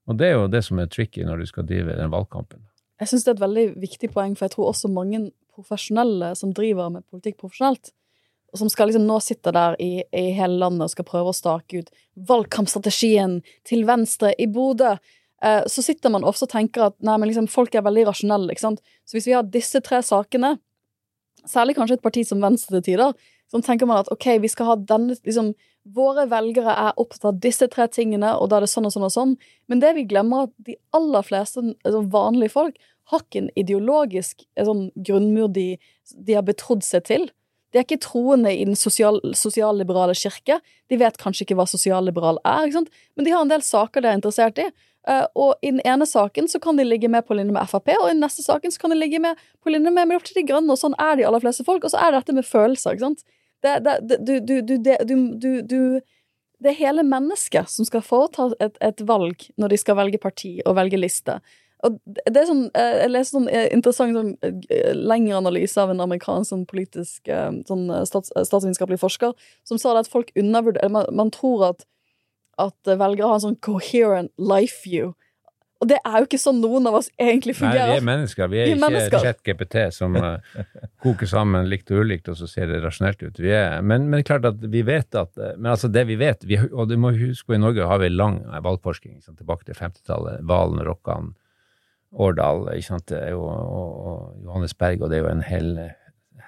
Og det er jo det som er tricky når du skal drive den valgkampen. Jeg syns det er et veldig viktig poeng, for jeg tror også mange profesjonelle som driver med politikk profesjonelt, og som skal liksom nå sitte der i, i hele landet og skal prøve å stake ut valgkampstrategien til Venstre i Bodø, så sitter man ofte og tenker at nei, men liksom, folk er veldig rasjonelle. ikke sant? Så hvis vi har disse tre sakene, særlig kanskje et parti som Venstre til tider, så tenker man at ok, vi skal ha denne liksom, Våre velgere er opptatt av disse tre tingene, og da er det sånn og sånn og sånn. Men det vi glemmer, at de aller fleste altså vanlige folk har ikke en ideologisk sånn grunnmur de, de har betrodd seg til. De er ikke troende i den sosial, sosialliberale kirke. De vet kanskje ikke hva sosialliberal er, ikke sant? men de har en del saker de er interessert i. Uh, og i den ene saken så kan de ligge med på linje med Frp, og i den neste saken så kan de ligge med på linje med Miljøpartiet De Grønne, og sånn er de aller fleste folk. Og så er det dette med følelser, ikke sant. Det, det, det, det er hele mennesket som skal foreta et, et, valg når de skal velge parti og velge liste. Og det er sånn, Jeg leste sånn interessant sånn, lengre analyse av en amerikansk sånn politisk sånn stats, statsvitenskapelig forsker som sa at folk undervurderer man, man tror at, at velgere har en sånn coherent life view. Og det er jo ikke sånn noen av oss egentlig fungerer. Nei, vi er mennesker. Vi er, vi er ikke ChatGPT som uh, koker sammen likt og ulikt, og så ser det rasjonelt ut. Vi er, men, men klart at vi vet at eh, Men altså, det vi vet vi, Og du må huske i Norge har vi lang valgforsking sånn, tilbake til 50-tallet. Valen, Rokkan, Årdal sant, og, og, og Johannes Berg, og det er jo en hel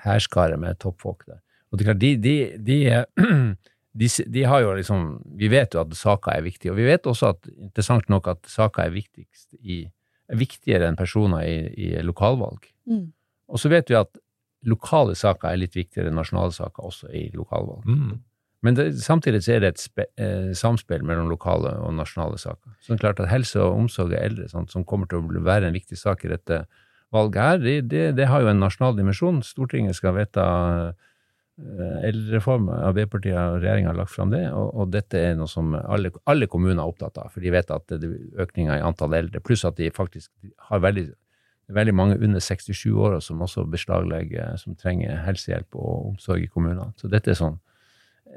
hærskare med toppfolk der. Og det er klart, de, de, de de, de, har jo liksom Vi vet jo at saker er viktige, og vi vet også at interessant nok at saker er viktigst i er viktigere enn personer i, i lokalvalg. Mm. Og så vet vi at lokale saker er litt viktigere enn nasjonale saker også i lokalvalg. Mm. Men det, samtidig så er det et spe, eh, samspill mellom lokale og nasjonale saker. Så det er klart at helse og omsorg av eldre, sånt, som kommer til å være en viktig sak i dette valget her, det, det, det har jo en nasjonal dimensjon. Stortinget skal vedta Eh, eldrereform. Arbeiderpartiet og regjeringa har lagt fram det, og, og, dette er noe som alle, alle, kommuner er opptatt av. For de vet at det er økninga i antall eldre, pluss at de faktisk har veldig, veldig mange under 67 år som også beslaglegger, som trenger helsehjelp og omsorg i kommunene. Så dette er sånn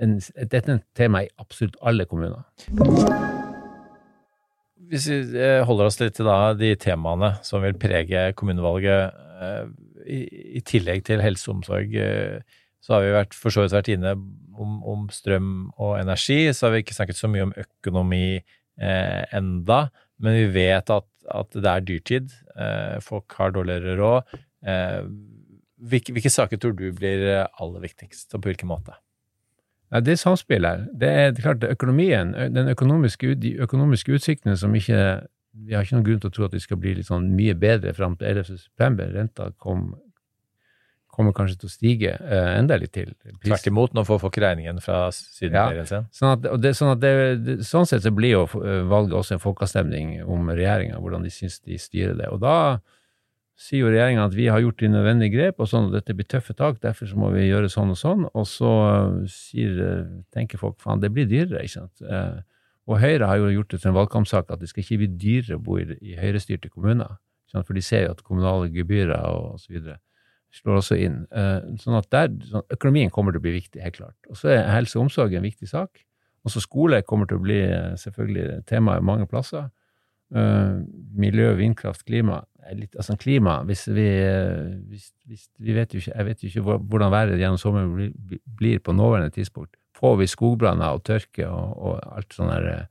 en, dette er et tema i absolutt alle kommuner. Hvis vi eh, holder oss litt til da, de temaene som vil prege kommunevalget, eh, i, i tillegg til helse og omsorg. Så har vi vært, for så vidt vært inne om, om, strøm og energi. Så har vi ikke snakket så mye om økonomi eh, enda, men vi vet at, at det er dyrtid. Eh, folk har dårligere råd. Eh, hvilke, hvilke, saker tror du blir aller viktigst, og på hvilken måte? Ja, det er samspillet. Det er klart økonomien, den økonomiske, de økonomiske utsiktene som ikke Vi har ikke noen grunn til å tro at de skal bli litt sånn mye bedre fram til 11.9. Renta kom kommer kanskje til å stige uh, enda litt til. Tvert imot, nå får folk regningen fra sydenferien sin. Ja, sånn, at, det, sånn, at det, sånn sett så blir jo eh, valget også en folkeavstemning om regjeringa, hvordan de syns de styrer det. Og da sier jo regjeringa at vi har gjort de nødvendige grep, og sånn, og dette blir tøffe tak, derfor så må vi gjøre sånn og sånn. Og så sier, tenker folk faen, det blir dyrere, ikke sant. Uh, og Høyre har jo gjort det til en valgkampsak at det skal ikke bli dyrere å bo i, i høyrestyrte kommuner. For de ser jo at kommunale gebyrer og, videre slår også inn. Eh, sånn at der, sånn, Økonomien kommer til å bli viktig, helt klart. Og så er helse og omsorg en viktig sak. Også skole kommer til å bli eh, selvfølgelig tema mange plasser. Uh, miljø, vindkraft, klima. Litt, altså klima hvis vi, hvis, hvis, vi vet jo ikke, Jeg vet jo ikke hvordan været gjennom sommeren blir, på nåværende tidspunkt. Får vi skogbranner og tørke og, og alt sånne der,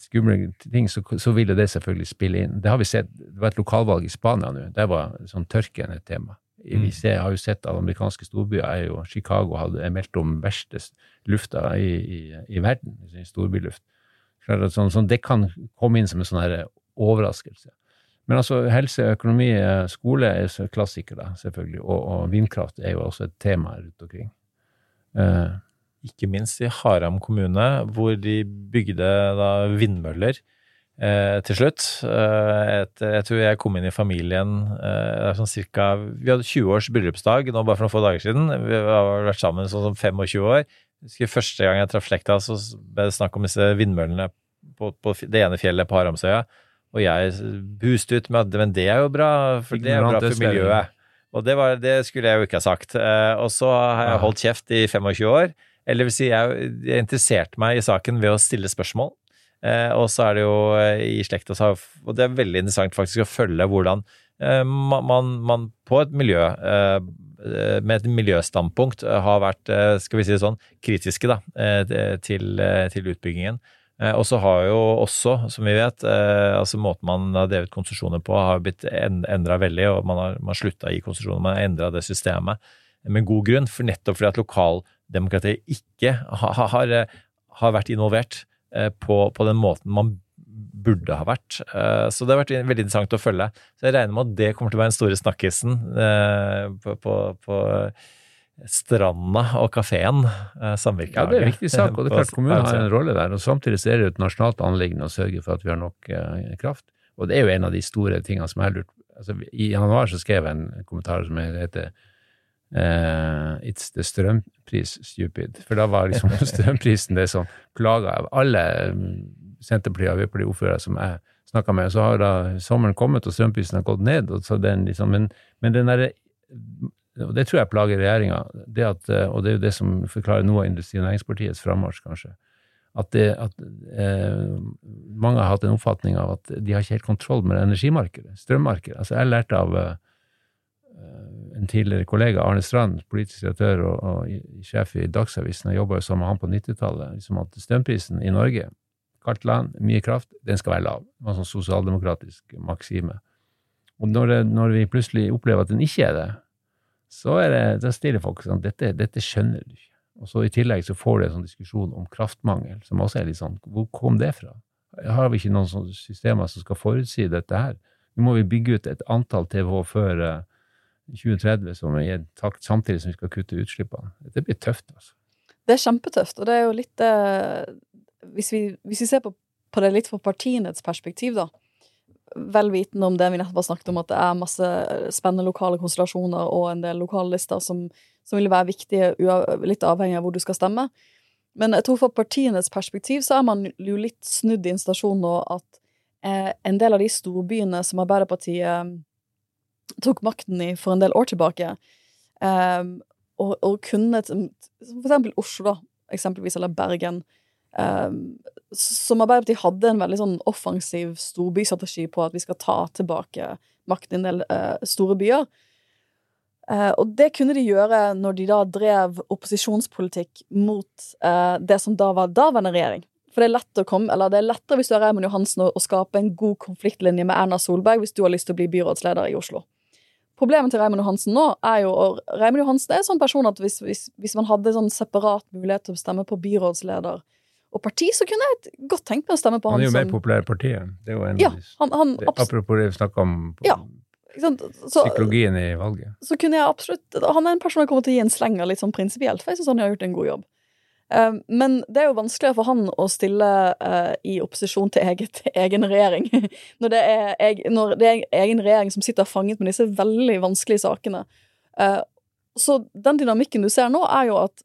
skumle ting, så, så ville det selvfølgelig spille inn. Det har vi sett. Det var et lokalvalg i Spania nå. Der var sånn tørken et tema. Vi mm. ser, har jo sett at amerikanske storbyer er jo Chicago hadde meldt om verste lufta i, i, i verden, i storbyluft. Sånn, sånn, det kan komme inn som en sånn her overraskelse. Men altså, helse, økonomi, eh, skole er klassikere, selvfølgelig. Og, og, vindkraft er jo også et tema rundt omkring. Uh, ikke minst i Haram kommune, hvor de bygde da vindmøller eh, til slutt. Eh, et, jeg tror jeg kom inn i familien eh, sånn cirka Vi hadde 20 års bryllupsdag nå bare for noen få dager siden. Vi har vært sammen sånn som 25 år. Jeg husker Første gang jeg traff slekta, så ble det snakk om disse vindmøllene på, på det ene fjellet på Haramsøya. Og jeg buste ut med at men det er jo bra, for det er bra for miljøet. Og det, var, det skulle jeg jo ikke ha sagt. Eh, og så har jeg holdt kjeft i 25 år. Eller vil si, jeg, jeg interesserte meg i saken ved å stille spørsmål. Eh, og så er det jo eh, i slekta Og det er veldig interessant faktisk å følge hvordan eh, man, man, på et miljø eh, eh, med et miljøstandpunkt eh, har vært, skal vi si det sånn, kritiske da, til, til utbyggingen. Og så har jo også, som vi vet, altså måten man har drevet konsesjoner på har blitt en, endra veldig, og man har, man slutta å gi konsesjoner, man har endra det systemet med god grunn, for nettopp fordi at lokaldemokratiet ikke ha- ha- har, eh, har vært involvert eh, på, på den måten man burde ha vært. Eh, Så det har vært veldig interessant å følge. Så jeg regner med at det kommer til å være den store snakkisen på, på, på stranda og kafeen, Ja, det er en viktig sak, og det er klart kommunen har en rolle der. og Samtidig er det et nasjonalt anliggende å sørge for at vi har nok kraft. Og det er jo en av de store tingene som jeg har lurt altså, I januar så skrev jeg en kommentar som heter eh, It's the strømpris stupid. For da var liksom strømprisen det som plaga alle mm, Senterparti- og Arbeiderparti-ordførere som jeg snakka med. Så har da sommeren kommet, og strømprisen har gått ned. Og så den liksom, men, men den derre og det tror jeg plager regjeringa, eh, og det er jo det som forklarer noe av Industri- og Næringspartiets frammarsj, kanskje. At, det, at eh, mange har hatt en oppfatning av at de har ikke helt kontroll med energimarkedet, strømmarkedet. Altså, jeg lærte av eh, en tidligere kollega, Arne Strand, politisk redaktør og, og sjef i Dagsavisen, jeg jobba jo sammen med han på 90-tallet, liksom at strømprisen i Norge, kaldt land, mye kraft, den skal være lav. Det var en sånn sosialdemokratisk maksime. Og når, det, når vi plutselig opplever at den ikke er det, så er det, da stiller folk sånn dette, dette skjønner du ikke. Og så i tillegg så får du en sånn diskusjon om kraftmangel, som også er litt sånn Hvor kom det fra? Har vi ikke noen sånne systemer som skal forutsi dette her? Nå må vi bygge ut et antall TVH før eh, 2030 som er i en takt, samtidig som vi skal kutte utslippene. Det blir tøft, altså. Det er kjempetøft, og det er jo litt det hvis, vi, hvis vi ser på, på det litt fra partienes perspektiv, da. Vel vitende om det vi nettopp har snakket om, at det er masse spennende lokale konstellasjoner og en del lokallister som, som vil være viktige, litt avhengig av hvor du skal stemme. Men jeg tror fra partienes perspektiv så er man jo litt snudd i en stasjon nå at eh, en del av de storbyene som Arbeiderpartiet eh, tok makten i for en del år tilbake, um, og, og kunne som For eksempel Oslo, da, eksempelvis, eller Bergen. um, som Arbeiderpartiet hadde en veldig sånn offensiv storbystrategi på at vi skal ta tilbake makten i en del uh, store byer. Uh, og det kunne de gjøre når de da drev opposisjonspolitikk mot uh, det som da var daværende regjering. For det er lett å komme, eller det er lettere hvis du er Raymond Johansen å, å skape en god konfliktlinje med Erna Solberg hvis du har lyst til å bli byrådsleder i Oslo. Problemet til Raymond Johansen nå er jo og Raymond Johansen er en sånn person at hvis, hvis, hvis man hadde sånn separat mulighet til å stemme på byrådsleder og parti, så kunne jeg godt tenkt meg å stemme på Han han, er jo mer som populær i partiet. Det er jo en Ja, han, han det, Apropos det vi snakka om Ja? Så, psykologien i valget. så kunne jeg absolutt Han er en person jeg kommer til å gi en slenger litt sånn prinsipielt, for jeg syns han har gjort en god jobb. Um, men det er jo vanskeligere for han å stille eh, i opposisjon til eget, egen regjering. når, det er, når det er egen regjering som sitter fanget med disse veldig vanskelige sakene. Eh, så den dynamikken du ser nå, er jo at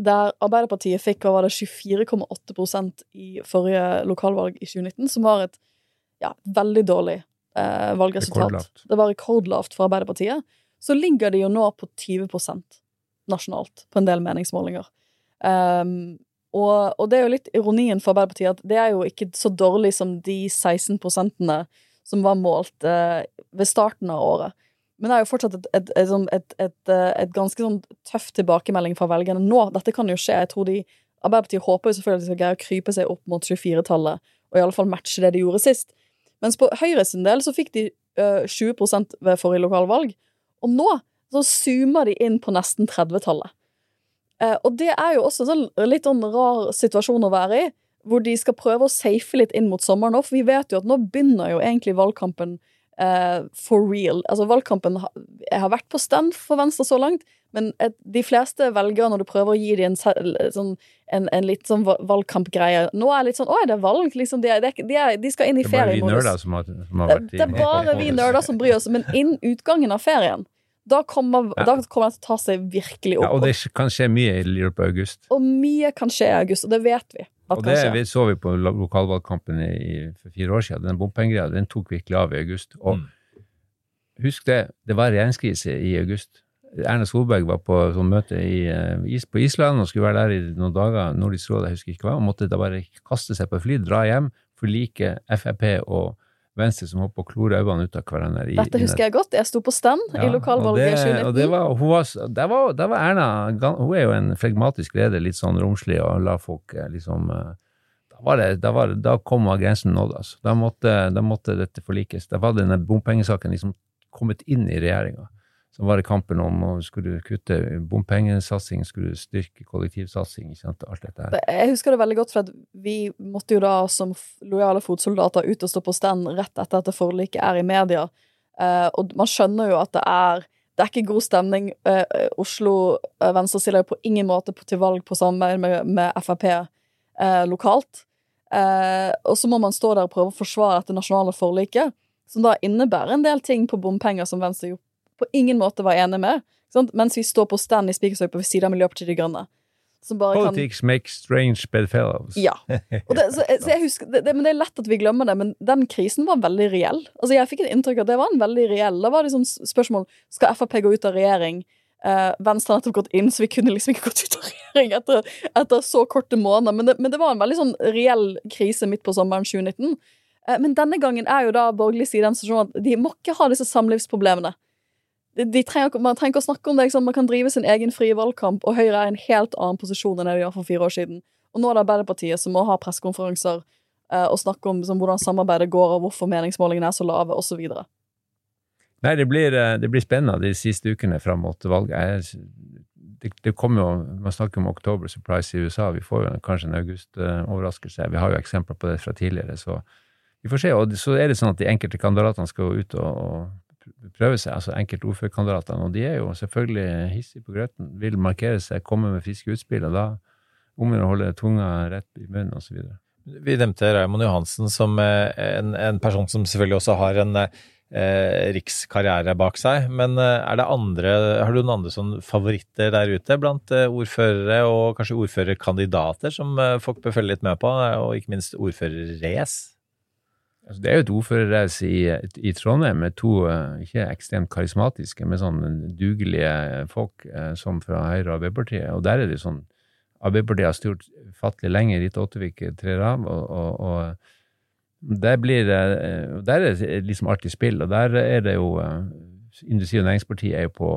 der Arbeiderpartiet fikk hva var det 24,8% i forrige lokalvalg i 2019, som var et ja, veldig dårlig eh, valgresultat. Rekordlavt. Det var rekordlavt for Arbeiderpartiet. Så ligger de jo nå på 20% nasjonalt på en del meningsmålinger. Um, og, og det er jo litt ironien for Arbeiderpartiet at det er jo ikke så dårlig som de 16 prosentene som var målt eh, ved starten av året. Men det er jo fortsatt et, et, et, sånn- eh, et ganske sånn tøff tilbakemelding fra velgerne nå. Dette kan jo skje. Jeg tror de Arbeiderpartiet håper jo selvfølgelig at de skal greie å krype seg opp mot 24-tallet, og i alle fall matche det de gjorde sist. Mens på Høyre sin del så fikk de eh, 20% ved forrige lokalvalg, og nå så zoomer de inn på nesten 30-tallet. Eh, og det er jo også en sånn litt sånn rar situasjon å være i, hvor de skal prøve å safe litt inn mot sommeren òg, for vi vet jo at nå begynner jo egentlig valgkampen uh, for real. Altså, valgkampen Jeg har vært på stand for Venstre så langt, men et, de fleste velgere, når du prøver å gi dem en, sånn, en, en litt sånn valgkampgreie Nå er det litt sånn Å, er det valg? Liksom, de, de, de, de skal inn i Det er bare vi feriemodus. nerder som har, som har Det, vært i det er bare vi nerder som bryr oss, men innen utgangen av ferien, da kommer, Ja. da kommer det til å ta seg virkelig Ja, opp. og det kan skje mye i løpet av august. og mye kan skje i august, og det vet vi. At Og det vi så vi på lokalvalgkampen i, for fire år siden. Den bompengegreia den tok virkelig av i august. Og Mm. husk det, det var regjeringskrise i august. Erna Solberg var på sånn møte i, eh, is, på Island og skulle være der i noen dager, Nordisk råd, jeg husker ikke hva, og måtte da bare kaste seg på fly, dra hjem, forlike Frp og Venstre som holdt på å klore øynene ut av hverandre. i- Dette husker jeg godt. Jeg sto på stand i Ja, lokalvalget i 2019. og det var, var, der, var, der var Erna Hun er jo en flegmatisk leder, litt sånn romslig og la folk eh, liksom eh, Da, var det, da, var da kom grensen nådd, altså. Da måtte, da måtte dette forlikes. Da var denne bompengesaken liksom kommet inn i regjeringa. Så var det kampen om å skulle kutte bompengesatsing, skulle styrke kollektivsatsing, sant, alt dette her. Jeg husker det veldig godt, at vi måtte jo da som lojale fotsoldater ut og stå på stand rett etter at det forliket er i media. Eh, og man skjønner jo at det er det er ikke god stemning. Eh, Oslo eh, Venstre stiller på ingen måte til valg på samarbeid med, med Frp lokalt. Og så må man stå der og prøve å forsvare dette nasjonale forliket, som da innebærer en del ting på bompenger som Venstre jo på ingen måte var enig med, sant? mens vi står på stand i Spikersøy på siden av Miljøpartiet De Grønne. Som bare kan Politics makes strange bedfellows. ja. Det, så, så jeg husker, det, det, men det er lett at vi glemmer det, men den krisen var veldig reell. Altså Jeg fikk et inntrykk av at det var en veldig reell Da var det sånn spørsmål Skal Frp gå ut av regjering. Uh, Venstre har nettopp gått inn, så vi kunne liksom ikke gått ut av regjering etter, etter så korte måneder. Men det, men det var en veldig sånn reell krise midt på sommeren 2019. Uh, men denne gangen er jo da borgerlig side den situasjonen at de må ikke ha disse samlivsproblemene. Trenger, man trenger ikke å snakke om det. Liksom. Man kan drive sin egen frie valgkamp, og Høyre er i en helt annen posisjon enn det de var for fire år siden. Og nå er det Arbeiderpartiet som må ha pressekonferanser eh, og snakke om liksom, hvordan samarbeidet går, og hvorfor meningsmålingene er så lave, osv. Nei, det blir, eh, det blir spennende de siste ukene fram mot valget. Det, det kommer jo, Man snakker om October surprise i USA. Vi får jo kanskje en august-overraskelse. Vi har jo eksempler på det fra tidligere. så vi får se. Og så er det sånn at de enkelte kandidatene skal ut og, og prøve seg. altså Enkelte ordførerkandidatene. Og de er jo selvfølgelig hissige på grøten. Vil markere seg, komme med friske utspill. Og da om å holde tunga rett i munnen osv. Vi nevnte Raymond Johansen som eh, en, en person som selvfølgelig også har en eh, rikskarriere bak seg. Men eh, er det andre, har du noen andre sånn favoritter der ute blant eh, ordførere og kanskje ordførerkandidater som folk bør følge litt med på, og ikke minst ordførerrace? Altså, det er jo et ordførerrace i, i Trondheim med to eh, ikke ekstremt karismatiske, men sånn dugelige folk eh, som fra Høyre og Arbeiderpartiet. Og der er det sånn Arbeiderpartiet har styrt fattelig lenge, Rita Ottervik trer av, og, og, og der blir det Der er det liksom alltid spill, og der er det jo eh, Industri- og Næringspartiet er jo på,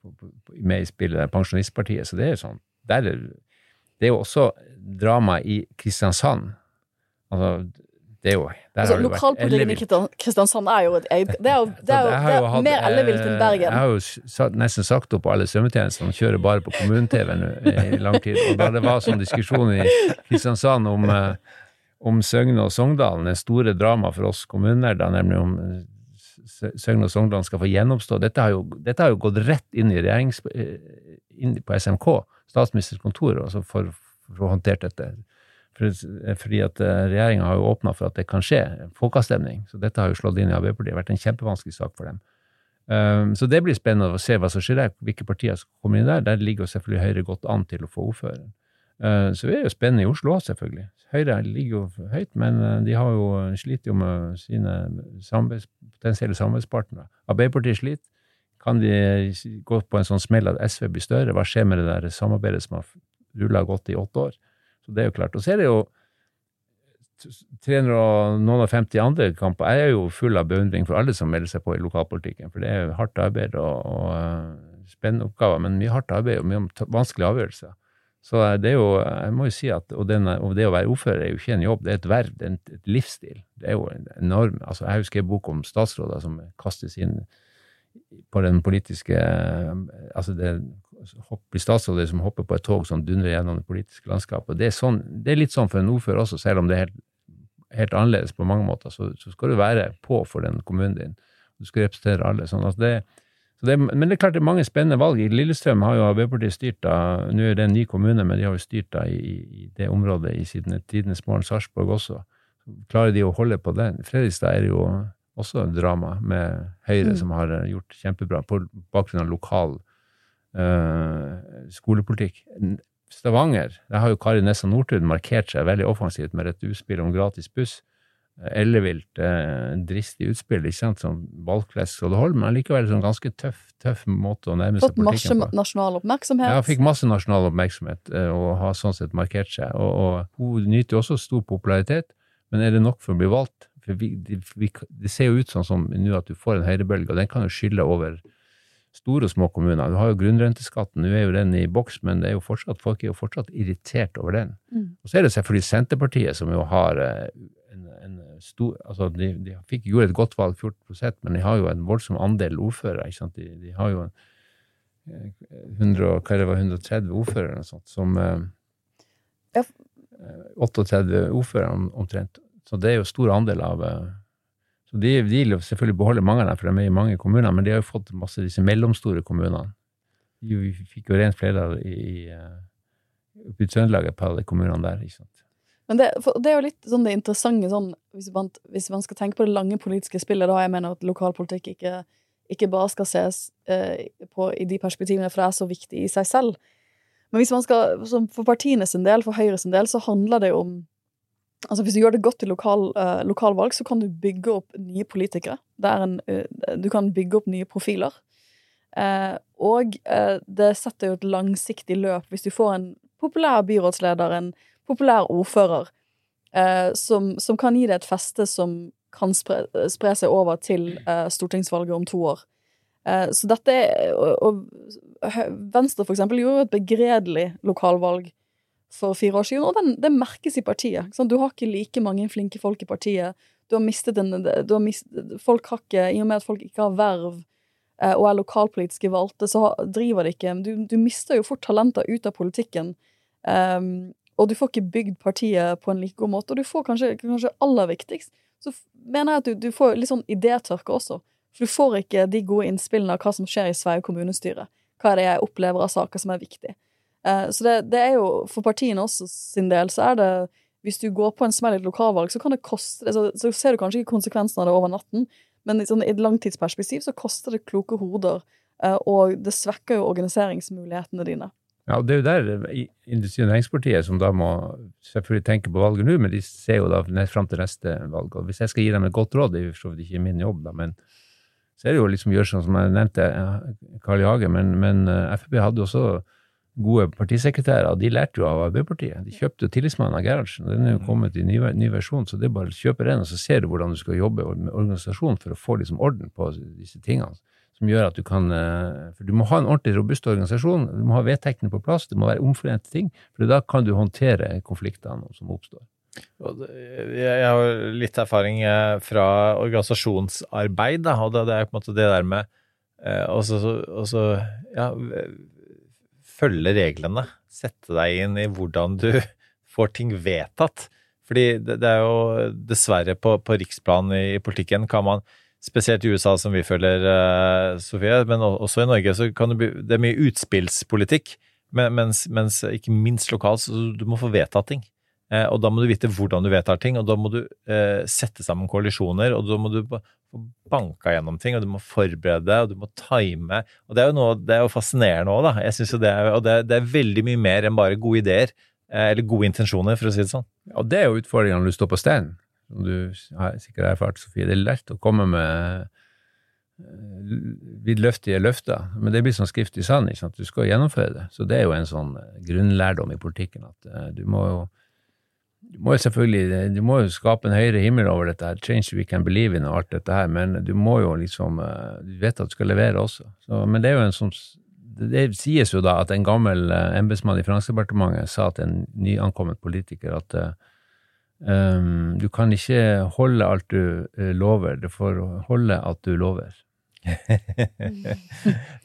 på, på, med i spillet, der, Pensjonistpartiet, så det er jo sånn der er, Det er jo også drama i Kristiansand. Altså, det der Altså, det Lokalpolitikken i Kristiansand er jo et eget Det er jo, det er jo, det er det jo er hatt, mer ellevilt enn eh, Bergen. Jeg har jo nesten sagt opp alle svømmetjenestene kjører bare på kommune-TV i lang tid. Og da det var sånn diskusjon i Kristiansand om, eh, om Søgne og Sogndalen, det store drama for oss kommunenerder, nemlig om eh, Søgne og Sogndalen skal få gjenoppstå. Dette har jo, dette har jo gått rett inn i regjerings... inn på SMK, statsministerens kontor, altså for, for å håndtere dette. For, fordi at regjeringa har jo åpna for at det kan skje, folkeavstemning. Så dette har jo slått inn i Arbeiderpartiet. Det har vært en kjempevanskelig sak for dem. Um, så det blir spennende å se hva som skjer der, hvilke partier som kommer inn der. Der ligger jo selvfølgelig Høyre godt an til å få ordføreren. Uh, så det er jo spennende i Oslo òg, selvfølgelig. Høyre ligger jo høyt, men uh, de har jo sliter jo med sine samarbeids, potensielle samarbeidspartnere. Arbeiderpartiet sliter. Kan de gå på en sånn smell at SV blir større? Hva skjer med det der samarbeidet som har rulla godt i åtte år? Så det er jo klart. Og så er det jo 350 andre kamper. Jeg er jo full av beundring for alle som melder seg på i lokalpolitikken, for det er jo hardt arbeid og, og uh, spennende oppgaver, men mye hardt arbeid og mye vanskelige avgjørelser. Så uh, det er jo, jeg må jo si at og, den, og det å være ordfører er jo ikke en jobb, det er et verv, det er et livsstil. Det er jo en enorm altså Jeg husker en bok om statsråder som kastes inn på den politiske Altså det blir statsråder som hopper på et tog som dundrer gjennom det politiske landskapet. Det er, sånn, det er litt sånn for en ordfører også, selv om det er helt, helt annerledes på mange måter. Så, så skal du være på for den kommunen din. Du skal representere alle. sånn at det, så det, men det er klart det er mange spennende valg. I Lillestrøm har jo Arbeiderpartiet styrt da, nå er det en ny kommune, men de har jo styrt da i, i det området i siden tidenes morgen, Sarpsborg også. Klarer de å holde på den? Fredrikstad er jo også drama med Høyre, Mm. som har gjort kjempebra på bakgrunn av lokal eh, skolepolitikk. Stavanger, der har jo Kari Nessa Nordtun markert seg veldig offensivt med et utspill om gratis buss. Ellevilt, eh, dristig utspill, ikke sant, som valgflesk og det holder, men likevel sånn ganske tøff, tøff måte å nærme seg Fått masse politikken på. nasjonal oppmerksomhet. Ja, fikk masse nasjonal oppmerksomhet eh, og har sånn sett markert seg. Og, og hun nyter jo også stor popularitet, men er det nok for å bli valgt? For vi, vi, det ser jo ut sånn som nå at du får en høyrebølge, og den kan jo skylle over store og små kommuner. Du har jo grunnrenteskatten, nå er jo den i boks, men det er jo fortsatt, folk er jo fortsatt irritert over den. Mm. Og så er det selvfølgelig Senterpartiet, som jo har eh, en, en stor Altså, de, de fikk, gjorde et godt valg, 14% men de har jo en voldsom andel ordførere, ikke sant. De, de har jo en, eh, 100, hva er det var, 130 ordførere eller noe sånt, som eh, Ja. eh, 38 ordførere omtrent. Så det er jo stor andel av eh, Så de vil jo selvfølgelig beholde mange av dem, for de er i mange kommuner, men de har jo fått masse disse mellomstore kommunene. Vi fikk jo rent flere i, eh, i Trøndelag, et par av de kommunene der. ikke sant? Men det, det er jo litt sånn det interessante sånn, hvis, man, hvis man skal tenke på det lange politiske spillet, da jeg mener at lokalpolitikk ikke, ikke bare skal ses eh, på i de perspektivene, for det er så viktig i seg selv. Men hvis man skal, for partiene sin del, for Høyre sin del, så handler det jo om Altså Hvis du gjør det godt i lokal, uh, lokalvalg, så kan du bygge opp nye politikere. Er en, uh, du kan bygge opp nye profiler. Uh, og det setter jo et langsiktig løp hvis du får en populær byrådsleder, en populær ordfører, som, som kan gi deg et feste som kan spre, spre seg over til stortingsvalget om to år. Så dette er og, og Venstre, for eksempel, gjorde jo et begredelig lokalvalg for fire år siden, og den, det merkes i partiet. sant? Du har ikke like mange flinke folk i partiet. Du har mistet en har mistet, Folk har ikke I og med at folk ikke har verv eh, og er lokalpolitiske valgte, så driver de ikke du, du mister jo fort talenter ut av politikken. Um, og du får ikke bygd partiet på en like god måte. Og du får kanskje, kanskje aller viktigst, så mener jeg at du, du får litt sånn idétørke også. For du får ikke de gode innspillene av hva som skjer i Sveio kommunestyre. Hva er det jeg opplever av saker som er viktig. Eh, så det, det er jo, for partiene også sin del, så er det Hvis du går på en smell i et lokalvalg, så kan det koste så, så ser du kanskje ikke konsekvensen av det over natten, men i, sånn, i et langtidsperspektiv så koster det kloke hoder, eh, og det svekker jo organiseringsmulighetene dine. Ja, og det er jo der eh, Industri- og Næringspartiet, som da må selvfølgelig tenke på valget nå, men de ser jo da fram til neste valg. Og hvis jeg skal gi dem et godt råd, det er jo for så vidt ikke min jobb, da, men så er det jo liksom gjøre sånn som jeg nevnte, eh, Carl I. Hage, men, men eh, Frp hadde jo også gode partisekretærer, og de lærte jo av Arbeiderpartiet. De kjøpte jo tillitsmannen av Gerhardsen, og den er jo kommet i ny, ny versjon, så det er bare å kjøpe den, og så ser du hvordan du skal jobbe med organisasjonen for å få liksom orden på disse tingene som gjør at du kan eh, For du må ha en ordentlig robust organisasjon, du må ha vedtektene på plass, det må være omforente ting, for da kan du håndtere konfliktene som oppstår. Jeg har litt erfaring eh, fra organisasjonsarbeid, da, og det, er på en måte det der med eh, også, også, ja, følge reglene. Sette deg inn i hvordan du får ting vedtatt. Fordi det, er jo dessverre på, på riksplan i, i politikken kan man Spesielt i USA, som vi følger, eh, Sofie, men også i Norge, så kan det bli Det er mye utspillspolitikk, mens, mens ikke minst lokalt, så du må få vedtatt ting. Eh, og da må du vite hvordan du vedtar ting, og da må du eh, sette sammen koalisjoner, og da må du få banka gjennom ting, og du må forberede, og du må time. Og det er jo noe, det er jo fascinerende òg, da. Jeg synes jo det er, og det, er- det er veldig mye mer enn bare gode ideer, eh, eller gode intensjoner, for å si det sånn. Og det er jo utfordringen når du står på steinen, som du har sikkert erfart, Sofie. Det er lett å komme med vidløftige løfter, men det blir sånn skrift i sand, ikke sant? Du skal gjennomføre det. Så det er jo en sånn grunnlærdom i politikken, at du må jo du må jo selvfølgelig du må jo skape en høyere himmel over dette, her, change we can believe in og alt dette her, men du må jo liksom eh, Du vet at du skal levere også. Så, men det er jo en sånn det, sies jo da at en gammel eh, embetsmann i Finansdepartementet sa til en nyankommet politiker at eh, um, du kan ikke holde alt du eh, lover, du får holde at du lover.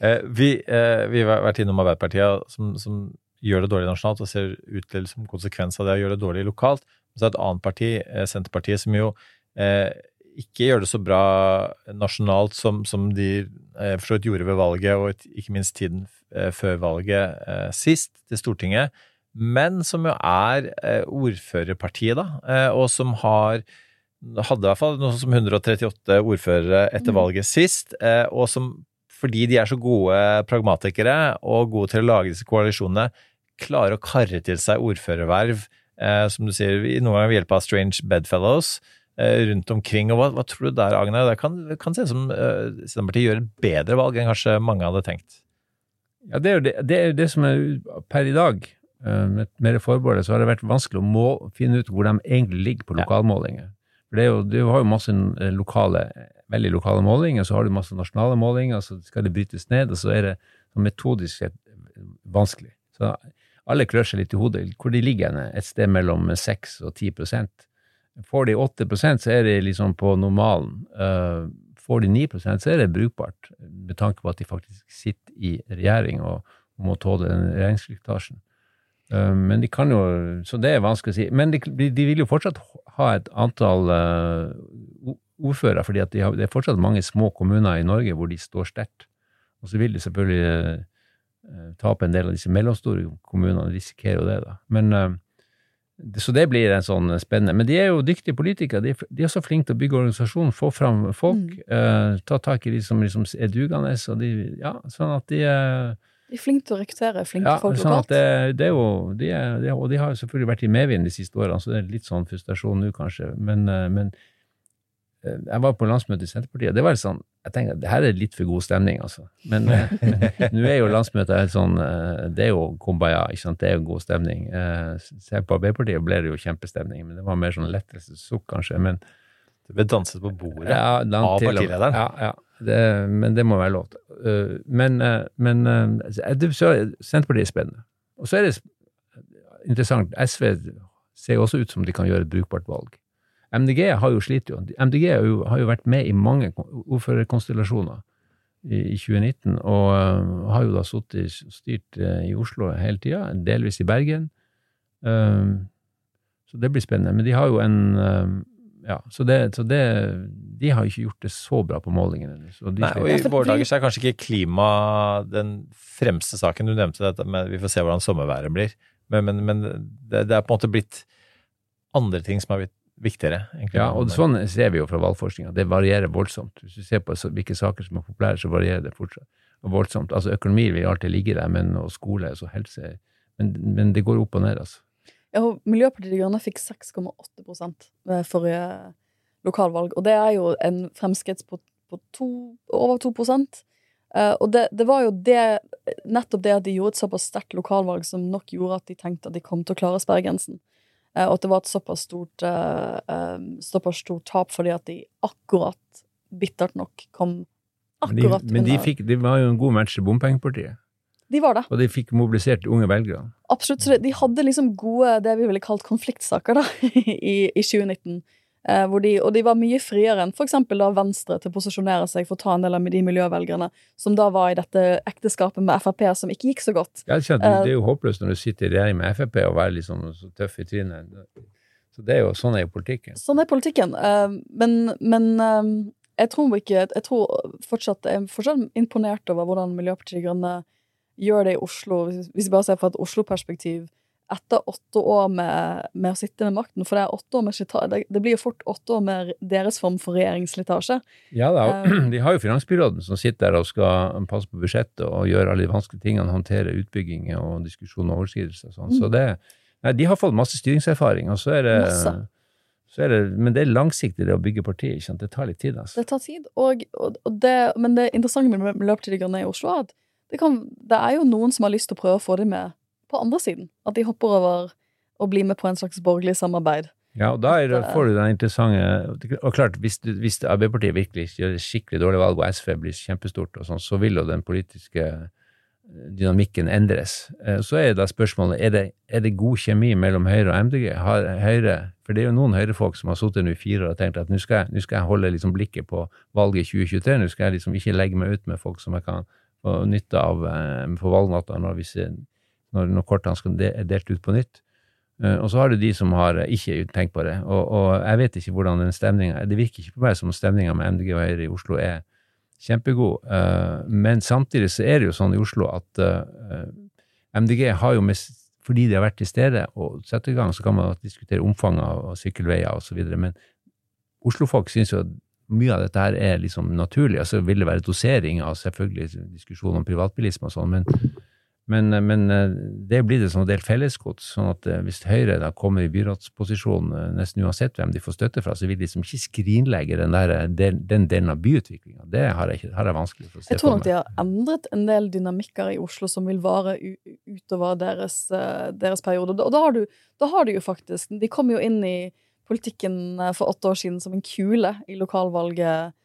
Eh, vi, eh, vi har vært innom Arbeiderpartiet, som, som gjør det dårlig nasjonalt og ser ut til som konsekvens av det å gjøre det dårlig lokalt. Så er det et annet parti, eh, Senterpartiet, som jo eh, ikke gjør det så bra nasjonalt som, som de eh, for så vidt gjorde ved valget, og ikke minst tiden eh, før valget eh, sist til Stortinget, men som jo er eh, ordførerpartiet, da, eh, og som har hadde i hvert fall noe som 138 ordførere etter Mm. valget sist, og som fordi de er så gode pragmatikere og gode til å lage disse koalisjonene, klarer å karre til seg ordførerverv, eh, som du sier, noen ganger ved hjelp av strange bedfellows eh, rundt omkring. Og hva, hva tror du der, Agne? Det kan, kan se ut som eh, Senterpartiet gjør et bedre valg enn kanskje mange hadde tenkt. Ja, det er jo det, det, er det som er per i dag. eh, Med, med det forbeholdet så har det vært vanskelig å må, finne ut hvor de egentlig ligger på lokalmålinger. For det er jo, du har jo masse eh, lokale, veldig lokale målinger, så har du masse nasjonale målinger, så skal det brytes ned, og så er det metodisk sett vanskelig. Så alle klør seg litt i hodet hvor de ligger henne, et sted mellom 6 og 10 prosent. Får de 8% så er de liksom på normalen. Eh, Får de 9% så er det brukbart, med tanke på at de faktisk sitter i regjering og, må tåle den regjeringssliktasjen. Eh, Men de kan jo Så det er vanskelig å si. Men de, de vil jo fortsatt ha et antall eh, ordførere, fordi de det er fortsatt mange små kommuner i Norge hvor de står sterkt. Og så vil de selvfølgelig eh, eh, tape en del av disse mellomstore kommunene, risikerer jo det, da. Men eh, så det blir en sånn spennende. Men de er jo dyktige politikere. De de er så flinke til å bygge organisasjon, få fram folk, eh, ta tak i de som liksom er dugende, og de, ja, sånn at de uh, De er flinke til å rekruttere flinke ja, folk sånn at det, det er jo, de er, de Og de har jo selvfølgelig vært i medvind de siste årene, så det er litt sånn frustrasjon nå, kanskje. Men, uh, men eh, jeg var på landsmøte i Senterpartiet, og det var sånn Jeg tenkte at det her er litt for god stemning, altså. Men eh, nå er jo landsmøtet helt sånn eh, Det er jo kumbaya, ikke sant. Det er jo god stemning. Se på Arbeiderpartiet ble det jo kjempestemning, men det var mer sånn lettelsessukk, kanskje. Men Du ble danset på bordet ja, av til partilederen. Ja, ja. Det, men det må være lov til. Men men så, Senterpartiet er spennende. Og så er det interessant. SV ser jo også ut som de kan gjøre et brukbart valg. MDG har jo slitt jo. MDG har jo, har jo vært med i mange ordførerkonstellasjoner i, i 2019, og uh, har jo da sittet styrt uh, i Oslo hele tida, delvis i Bergen. Um, så det blir spennende. Men de har jo en um, ja, så, det, så det, de har ikke gjort det så bra på målingene. ennå, så de Nei, og. I våre dager så er kanskje ikke klima den fremste saken. Du nevnte dette men vi får se hvordan sommerværet blir. Men, men, men det, det er på en måte blitt andre ting som har blitt viktigere. egentlig. Ja, og sånn ser vi jo fra valgforskninga. Det varierer voldsomt. Hvis du ser på hvilke saker som er populære, så varierer det fortsatt voldsomt. Altså Økonomi vil alltid ligge der, men og skole og helse men, men det går opp og ned, altså. Ja, og Miljøpartiet De Grønne fikk 6,8 ved forrige lokalvalg. Og det er jo en fremskritts på, på to, over 2 Uh, Og det, det var jo det, nettopp det at de gjorde et såpass sterkt lokalvalg som nok gjorde at de tenkte at de kom til å klare sperregrensen. Eh, Og at det var et såpass stort, eh, eh, såpass stort tap fordi at de akkurat, bittert nok, kom Men de, akkurat men de, fikk, de var jo en god match til bompengepartiet. De var det. Og de fikk mobilisert unge velgere. Absolutt. Så de hadde liksom gode, det vi ville kalt konfliktsaker, da, i, i 2019. Eh, de, og de var mye friere enn f.eks. Venstre til å posisjonere seg for å ta en del av de miljøvelgerne som da var i dette ekteskapet med Frp som ikke gikk så godt. Eh, det er jo håpløst når du sitter i regjering med Frp og være liksom så tøff i trynet. Så det er jo, sånn er jo politikken. Sånn er politikken. Eh, men men eh, jeg tror ikke Jeg tror fortsatt, jeg er fortsatt imponert over hvordan Miljøpartiet De Grønne gjør det i Oslo, hvis vi bare ser fra et Oslo-perspektiv. Etter åtte år med, med å sitte med makten, for det er åtte år med slita- det, det blir jo fort åtte år med deres form for regjeringsslitasje. Ja da, Eh. de har jo finansbyråden som sitter der og skal passe på budsjettet og gjøre alle de vanskelige tingene, håndtere utbygginger og diskusjon og overskridelser og sånn. Så det, nei, de har fått masse styringserfaring, og så er det, Mm. Masse. så det Men det er langsiktig det å bygge parti, ikke sant. Det tar litt tid, altså. Det tar tid. Og, og, det, men det interessante med Miljøpartiet De Grønne i Oslo er at det, kan, det er jo noen som har lyst til å prøve å få dem med på andre siden. At de hopper over og blir med på en slags borgerlig samarbeid. Ja, og da er, det- Det- får du den interessante Og klart, hvis, hvis Arbeiderpartiet virkelig gjør et skikkelig dårlig valg, og SV blir kjempestort, og sånn, så vil jo den politiske dynamikken endres. Eh, Så er da spørsmålet er det, er det god kjemi mellom Høyre og MDG. Har Høyre, For det er jo noen Høyre-folk som har sittet nå i fire år og tenkt at nå skal, jeg- nå skal jeg holde liksom blikket på valget i 2023. Nå skal jeg liksom ikke legge meg ut med folk som jeg kan få nytte av eh, på valgnatta når, vi ser- når, når kortene skal de, er delt ut på nytt. Eh, Og så har du de som har eh, ikke tenkt på det. Og, og jeg vet ikke hvordan den stemninga Det virker ikke på meg som stemninga med MDG og Høyre i Oslo er kjempegod. Eh, Men samtidig så er det jo sånn i Oslo at MDG har jo med fordi de har vært til stede og satt i gang, så kan man diskutere omfanget av sykkelveier osv. Men Oslofolk syns jo at mye av dette her er liksom naturlig. Altså vil det være dosering av selvfølgelig diskusjon om privatbilisme og sånn, men, men, men eh, det blir det sånn delt fellesgods. Sånn at eh, hvis Høyre da kommer i byrådsposisjon, eh, nesten uansett hvem de får støtte fra, så vil de liksom ikke skrinlegge den, der, eh, den, den delen av byutviklinga. Det har jeg, har jeg vanskelig for å se for meg. Jeg tror at nok de har endret en del dynamikker i Oslo som vil vare utover deres, eh, deres periode. Og da har, du, da har du jo faktisk De kom jo inn i politikken eh, for åtte år siden som en kule i lokalvalget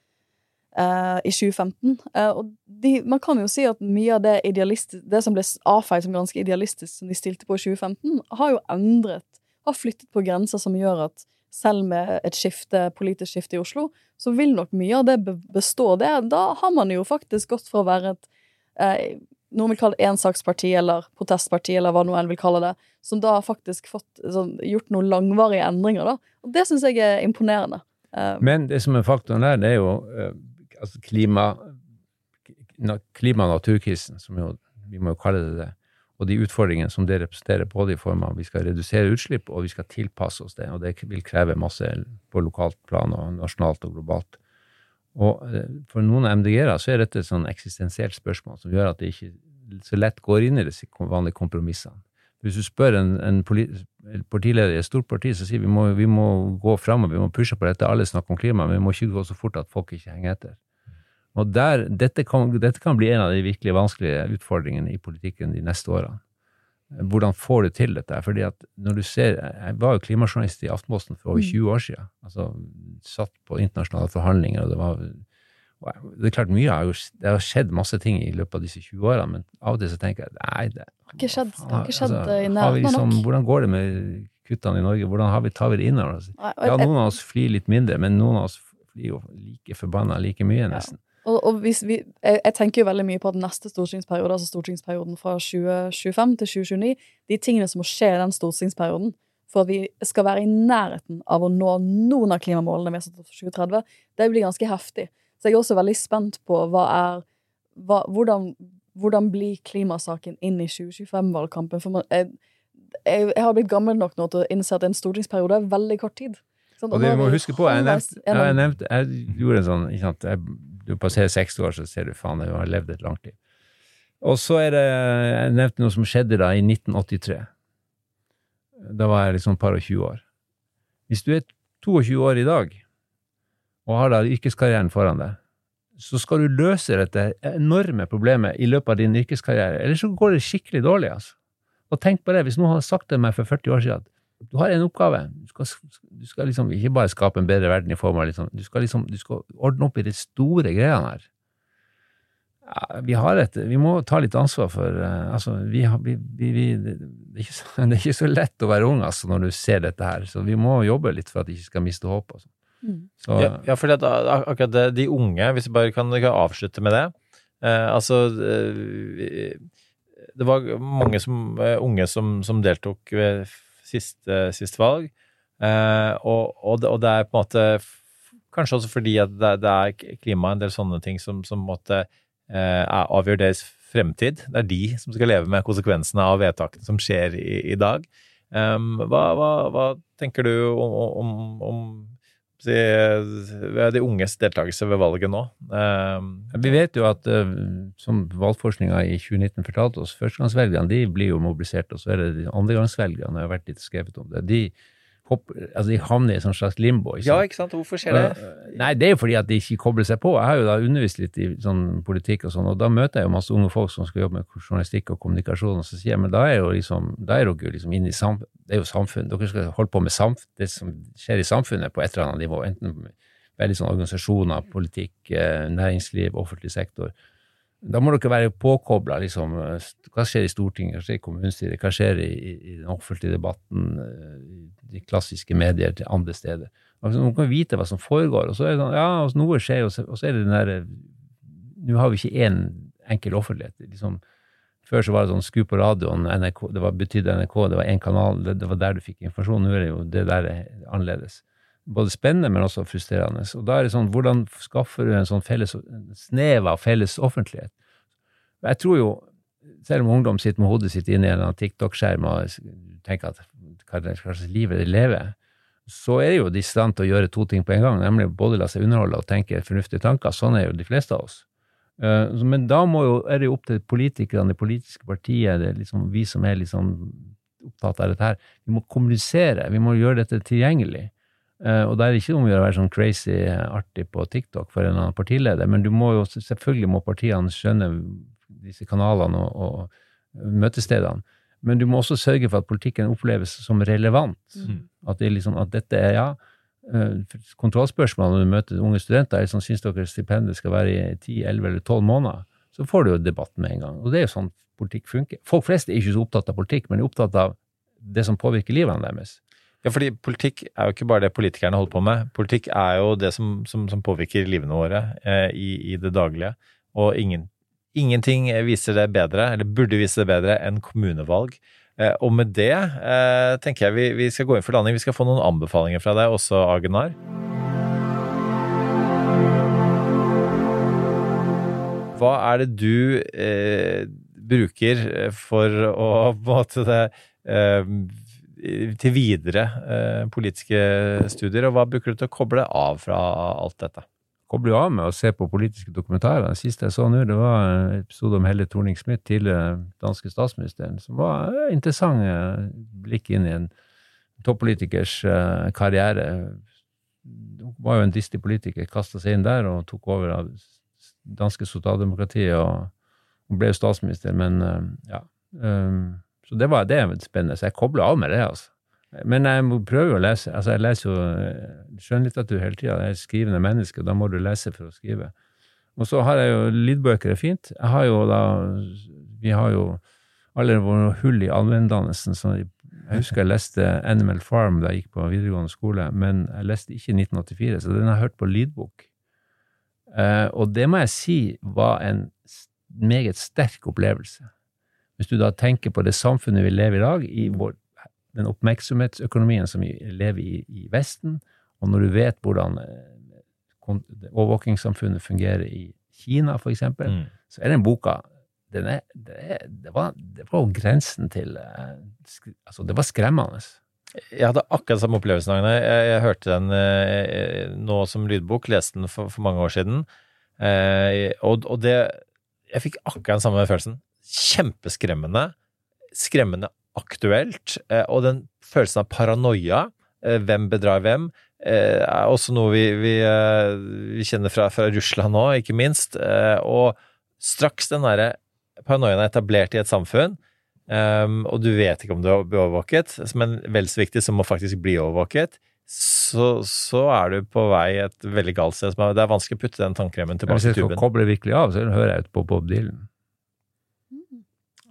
eh, i 2015. Uh, og de, man kan jo si at mye av det, det som ble avfeid som ganske idealistisk, som de stilte på i 2015, har jo endret Har flyttet på grenser som gjør at selv med et skifte, politisk skifte i Oslo, så vil nok mye av det bestå. Det, da har man jo faktisk gått fra å være et eh, noen vil kalle det ensaksparti eller protestparti, eller hva noen vil kalle det, som da har faktisk fått sånn, gjort noen langvarige endringer. da. Og det syns jeg er imponerende. Eh, Men det som er faktoren der, det er jo eh, altså klima, klima- og naturkrisen, som jo, vi må jo kalle det det, og de utfordringene som det representerer, både i form av vi skal redusere utslipp, og vi skal tilpasse oss det, og det vil kreve masse på lokalt plan og nasjonalt og globalt. Og eh, for noen MDG-ere så er dette et sånn eksistensielt spørsmål som gjør at det ikke så lett går inn i de vanlige kompromissene. Hvis du spør en, en partileder i et stort parti, så sier vi må, vi må gå framover, vi må pushe på dette. Alle snakker om klima, men vi må ikke gå så fort at folk ikke henger etter. Og der, dette, kan, dette kan bli en av de virkelig vanskelige utfordringene i politikken de neste årene. Hvordan får du til dette? Fordi at når du ser, Jeg var jo klimajournalist i Aftenposten for over 20 år siden. Altså, satt på internasjonale forhandlinger, og det var det er klart mye har jo, Det har skjedd masse ting i løpet av disse 20 årene, men av og til så tenker jeg nei, det har ikke skjedd, det har ikke skjedd altså, eh, i nærheten liksom, nok. Hvordan går det med kuttene i Norge? Hvordan har vi, tar vi det inn over oss? Ja, noen av oss flyr litt mindre, men noen av oss flyr jo like forbanna like mye, nesten. Og, og vi, jeg, jeg tenker jo veldig mye på at neste stortingsperiode, altså stortingsperioden fra 2025 til 2029, de tingene som må skje i den stortingsperioden for at vi skal være i nærheten av å nå noen av klimamålene vi har satt opp for 2030, det blir ganske heftig. Så jeg er også veldig spent på hva er hva, hvordan, hvordan blir klimasaken inn i 2025-valgkampen? For man, jeg, jeg, jeg har blitt gammel nok nå til å innse at en stortingsperiode er veldig kort tid. Sånn, Og det er må huske på, jeg ja, jeg, nevnt, jeg gjorde en sånn ikke sant, jeg, Du passerer 60 år, så ser du faen, du har levd et langt liv. Og så er det Jeg nevnte noe som skjedde da i 1983. Da var jeg liksom par og 20 år. Hvis du er 22 år i dag, og har da yrkeskarrieren foran deg, så skal du løse dette enorme problemet i løpet av din yrkeskarriere, eller så går det skikkelig dårlig, altså. Og tenk på det, hvis noen hadde sagt til meg for 40 år siden du har en oppgave, du skal, du skal liksom ikke bare skape en bedre verden i form av liksom, du skal liksom, du skal ordne opp i de store greiene her. Ja, vi har et, vi må ta litt ansvar for, uh, altså, vi har, vi, vi, vi, det, er ikke så, det er ikke så lett å være ung, altså, når du ser dette her, så vi må jobbe litt for at de ikke skal miste håpet, altså. Mm. Ja, ja for akkurat det, de unge, hvis vi bare kan, kan avslutte med det uh, Altså uh, vi- Det var mange som, eh, unge som, som deltok ved siste, siste valg, eh, og, og, det, og det er på en måte Kanskje også fordi at det, det er klima, en del sånne ting som, som måtte, en eh, avgjør deres fremtid. Det er de som skal leve med konsekvensene av vedtakene som skjer i, i dag. Um, hva, hva, hva tenker du om, om, om ved de unges deltakelse ved valget nå? Um, Vi vet jo at eh, som valgforskninga i 2019 fortalte oss, førstegangsvelgerne de blir jo mobilisert, og så er det de andregangsvelgerne, jeg har vært litt skrevet om det, de, hopper, altså de havner i et sånt slags limbo. ikke ja, ikke sant? Hvorfor skjer det? Eh, Nei, det er jo fordi at de ikke kobler seg på. Jeg har jo da undervist litt i sånn politikk og sånn, og da møter jeg jo masse unge folk som skal jobbe med journalistikk og kommunikasjon, og så sier jeg, men da er jo liksom, da er dere jo liksom inne i samfunn, det er jo samfunn, dere skal holde på med samf det som skjer i samfunnet på et eller annet nivå, enten veldig sånn organisasjoner, politikk, eh, næringsliv, offentlig sektor. Da må dere være påkobla, liksom, eh, hva skjer i Stortinget, hva skjer i kommunestyret, hva skjer i, i, den offentlige debatten, eh, i de klassiske medier til andre steder. Altså, man kan vite hva som foregår, og så er det sånn, ja, altså, noe skjer, og så, og så er det den derre Nå har vi ikke én enkel offentlighet. liksom Før så var det sånn skru på radioen, NRK, det var, betydde NRK, det var én kanal, det, det var der du fikk informasjon. Nå er det jo det der er annerledes. Både spennende, men også frustrerende. Og da er det sånn, hvordan skaffer du en sånn felles, snev av felles offentlighet? Jeg tror jo, selv om ungdom sitter med hodet sitt inne i en TikTok-skjerm og tenker at hva slags liv er de lever, så er jo de i stand til å gjøre to ting på en gang, nemlig både la seg underholde og tenke fornuftige tanker. Sånn er jo de fleste av oss. Eh, Men da må jo, er det jo opp til politikerne, det politiske partiet, det liksom vi som er liksom opptatt av dette her. Vi må kommunisere, vi må gjøre dette tilgjengelig. Eh, Og da er det ikke om å gjøre å være sånn crazy artig på TikTok for en annen partileder, men du må jo, selvfølgelig må partiene skjønne disse kanalene og, og møtestedene. Men du må også sørge for at politikken oppleves som relevant. At, det liksom, at dette er, ja eh, Kontrollspørsmål når du møter unge studenter, er sånn, syns dere stipendet skal være i 10, 11 eller 12 måneder? Så får du jo debatten med en gang. Og det er jo sånn politikk funker. Folk flest er ikke så opptatt av politikk, men er opptatt av det som påvirker livene deres. Ja, fordi politikk er jo ikke bare det politikerne holder på med. Politikk er jo det som, som, som påvirker livene våre eh, i, i det daglige. Og ingen, ingenting viser det bedre, eller burde vise det bedre, enn kommunevalg. Eh, og med det eh, tenker jeg vi, vi skal gå inn for landing. Vi skal få noen anbefalinger fra deg også, Agenar. Hva er det du eh, bruker for å på en måte det, eh, til videre eh, politiske studier, og hva bruker du til å koble av fra alt dette? Koble av med å se på politiske dokumentarer. Det siste jeg så nå, det var en episode om Helle Thorning-Smith, tidligere danske statsministeren, som var et interessant eh, blikk inn i en toppolitikers eh, karriere. Hun var jo en dristig politiker, kasta seg inn der og tok over av danske sosialdemokratiet og hun ble jo statsminister, men eh, ja. Um, så det var det spennende. Så jeg kobler av med det, altså. Men jeg må prøve å lese. Altså, jeg leser jo eh, skjønnlitteratur hele tida. Jeg er skrivende menneske, og da må du lese for å skrive. Og så har jeg jo lydbøker er fint. Jeg har jo da Vi har jo alle våre hull i allmenndannelsen. Så jeg husker jeg leste Animal Farm da jeg gikk på videregående skole, men jeg leste ikke 1984, så den har jeg hørt på lydbok. Eh, og det må jeg si var en meget sterk opplevelse. Hvis du da tenker på det samfunnet vi lever i i dag, i vår, den oppmerksomhetsøkonomien som vi lever i i Vesten, og når du vet hvordan eh, overvåkingssamfunnet fungerer i Kina, for eksempel, Mm. så er den boka den er, det, er, det, var, det var grensen til eh, Altså, det var skremmende. Jeg hadde akkurat samme opplevelsen, Agne. Jeg, jeg hørte den eh, nå som lydbok, leste den for, for mange år siden. Eh, og, og det Jeg fikk akkurat den samme følelsen. Kjempeskremmende. Skremmende aktuelt. Eh, og den følelsen av paranoia. Eh, hvem bedrar hvem? Eh, er også noe vi, vi, vi kjenner fra, fra Russland nå, ikke minst. Og straks den derre paranoiaen er etablert i et samfunn, Um, og du vet ikke om du blir overvåket, men vel så viktig som å faktisk bli overvåket, så, så er du på vei et veldig galt sted. Det er vanskelig å putte den tannkremen tilbake i jeg skal tuben. koble virkelig av, så hører jeg ut på Bob Dylan.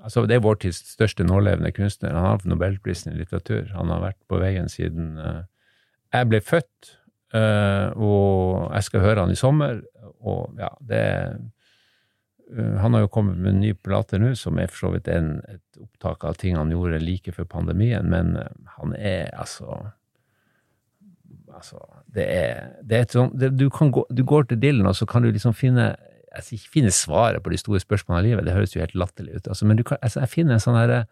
Altså, det er vår tids største nålevende kunstner. Han har Nobelprisen i litteratur. Han har vært på veien siden uh, jeg ble født, uh, og jeg skal høre han i sommer. Og ja, det eh, Han har jo kommet med en ny plate nå, som er for så vidt en, et opptak av ting han gjorde like før pandemien, men han er altså Altså, det er, det er et sånt, det, du, gå, du går til Dylan, og så kan du liksom finne altså ikke finne svaret på de store spørsmålene i livet, det høres jo helt latterlig ut, altså, men kan, altså, jeg finner en sånn herre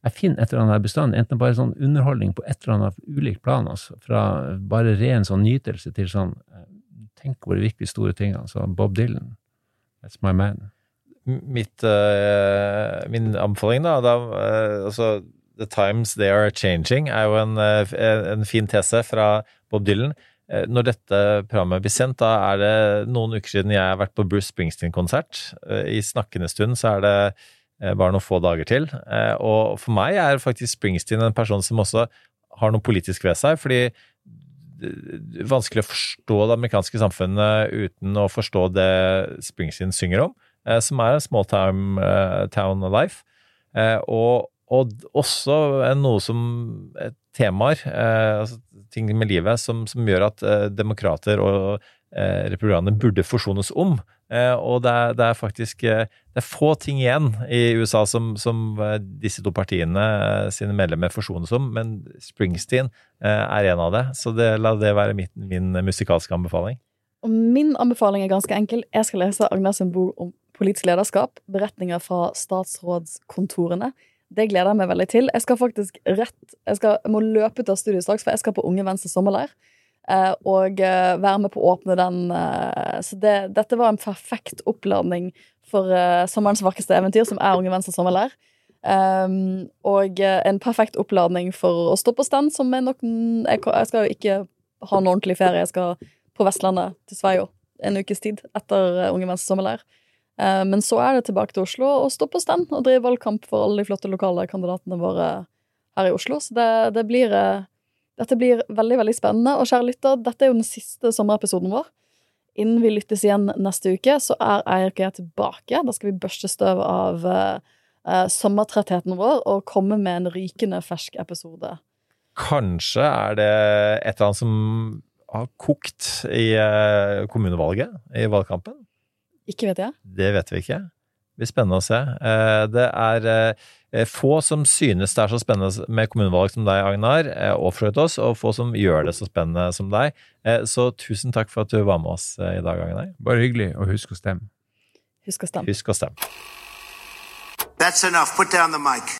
jeg finner et eller annet bestand, enten bare sånn underholdning på et eller annet ulikt plan, altså, fra bare ren sånn nytelse til sånn eh, Tenk på de virkelig store tingene. Så Bob Dylan, that's my man. Mitt, uh, min anbefaling, da, da uh, altså The Times They Are Changing er jo en, en fin tese fra Bob Dylan. Eh, Når dette programmet blir sendt, da er det noen uker siden jeg har vært på Bruce Springsteen-konsert. Eh, I snakkende stund så er det eh, bare noen få dager til. Og for meg er faktisk Springsteen en person som også har noe politisk ved seg, fordi det er vanskelig å forstå det amerikanske samfunnet uten å forstå det Springsteen synger om, som er en small time, town life. Og, og også noe som temaer, altså ting med livet, som, som gjør at eh, demokrater og eh, republikanerne burde forsones om. Eh, og det er, det er faktisk eh, det er få ting igjen i USA som, som eh, disse to partiene eh, sine medlemmer forsones om, men Springsteen er en av det. Så det, la det være mitt, min musikalske anbefaling. Og min anbefaling er ganske enkel. Jeg skal lese Agnes bok om politisk lederskap. Beretninger fra statsrådskontorene. Det gleder jeg meg veldig til. Jeg skal faktisk rett Jeg, skal, jeg må løpe ut av studiet straks, for jeg skal på Unge Venstre sommerleir. Eh, og eh, være med på å åpne den. Eh, så det, dette var en perfekt oppladning for sommerens vakreste eventyr, som er Unge Venstre sommerleir. Um, og en perfekt oppladning for å stå på stand, som er nok jeg, jeg skal jo ikke ha en ordentlig ferie. Jeg skal på Vestlandet, til Sveio, en ukes tid etter Unge Venstre sommerleir. Eh, Men så er det tilbake til Oslo og stå på stand og drive valgkamp for alle de flotte lokale kandidatene våre her i Oslo. Så det, det blir eh, Dette blir veldig, veldig spennende. Og kjære lytter, dette er jo den siste sommerepisoden vår. Innen vi lyttes igjen neste uke, så er Eirik og jeg tilbake. Da skal vi børste støv av eh, eh, sommertrettheten vår og komme med en rykende fersk episode. Kanskje er det et eller annet som har kokt i eh, kommunevalget, i valgkampen. Ikke vet jeg. Det vet vi ikke. Det blir spennende å se. Eh, Det er eh, få som synes det er så spennende med kommunevalg som deg, Agnar, eh, og for oss, og få som gjør det så spennende som deg. Så tusen takk for at du var med oss i dag, Agnar. Bare hyggelig, og husk å stemme. Husk å stemme. Husk å stemme. That's enough. Put down the mic.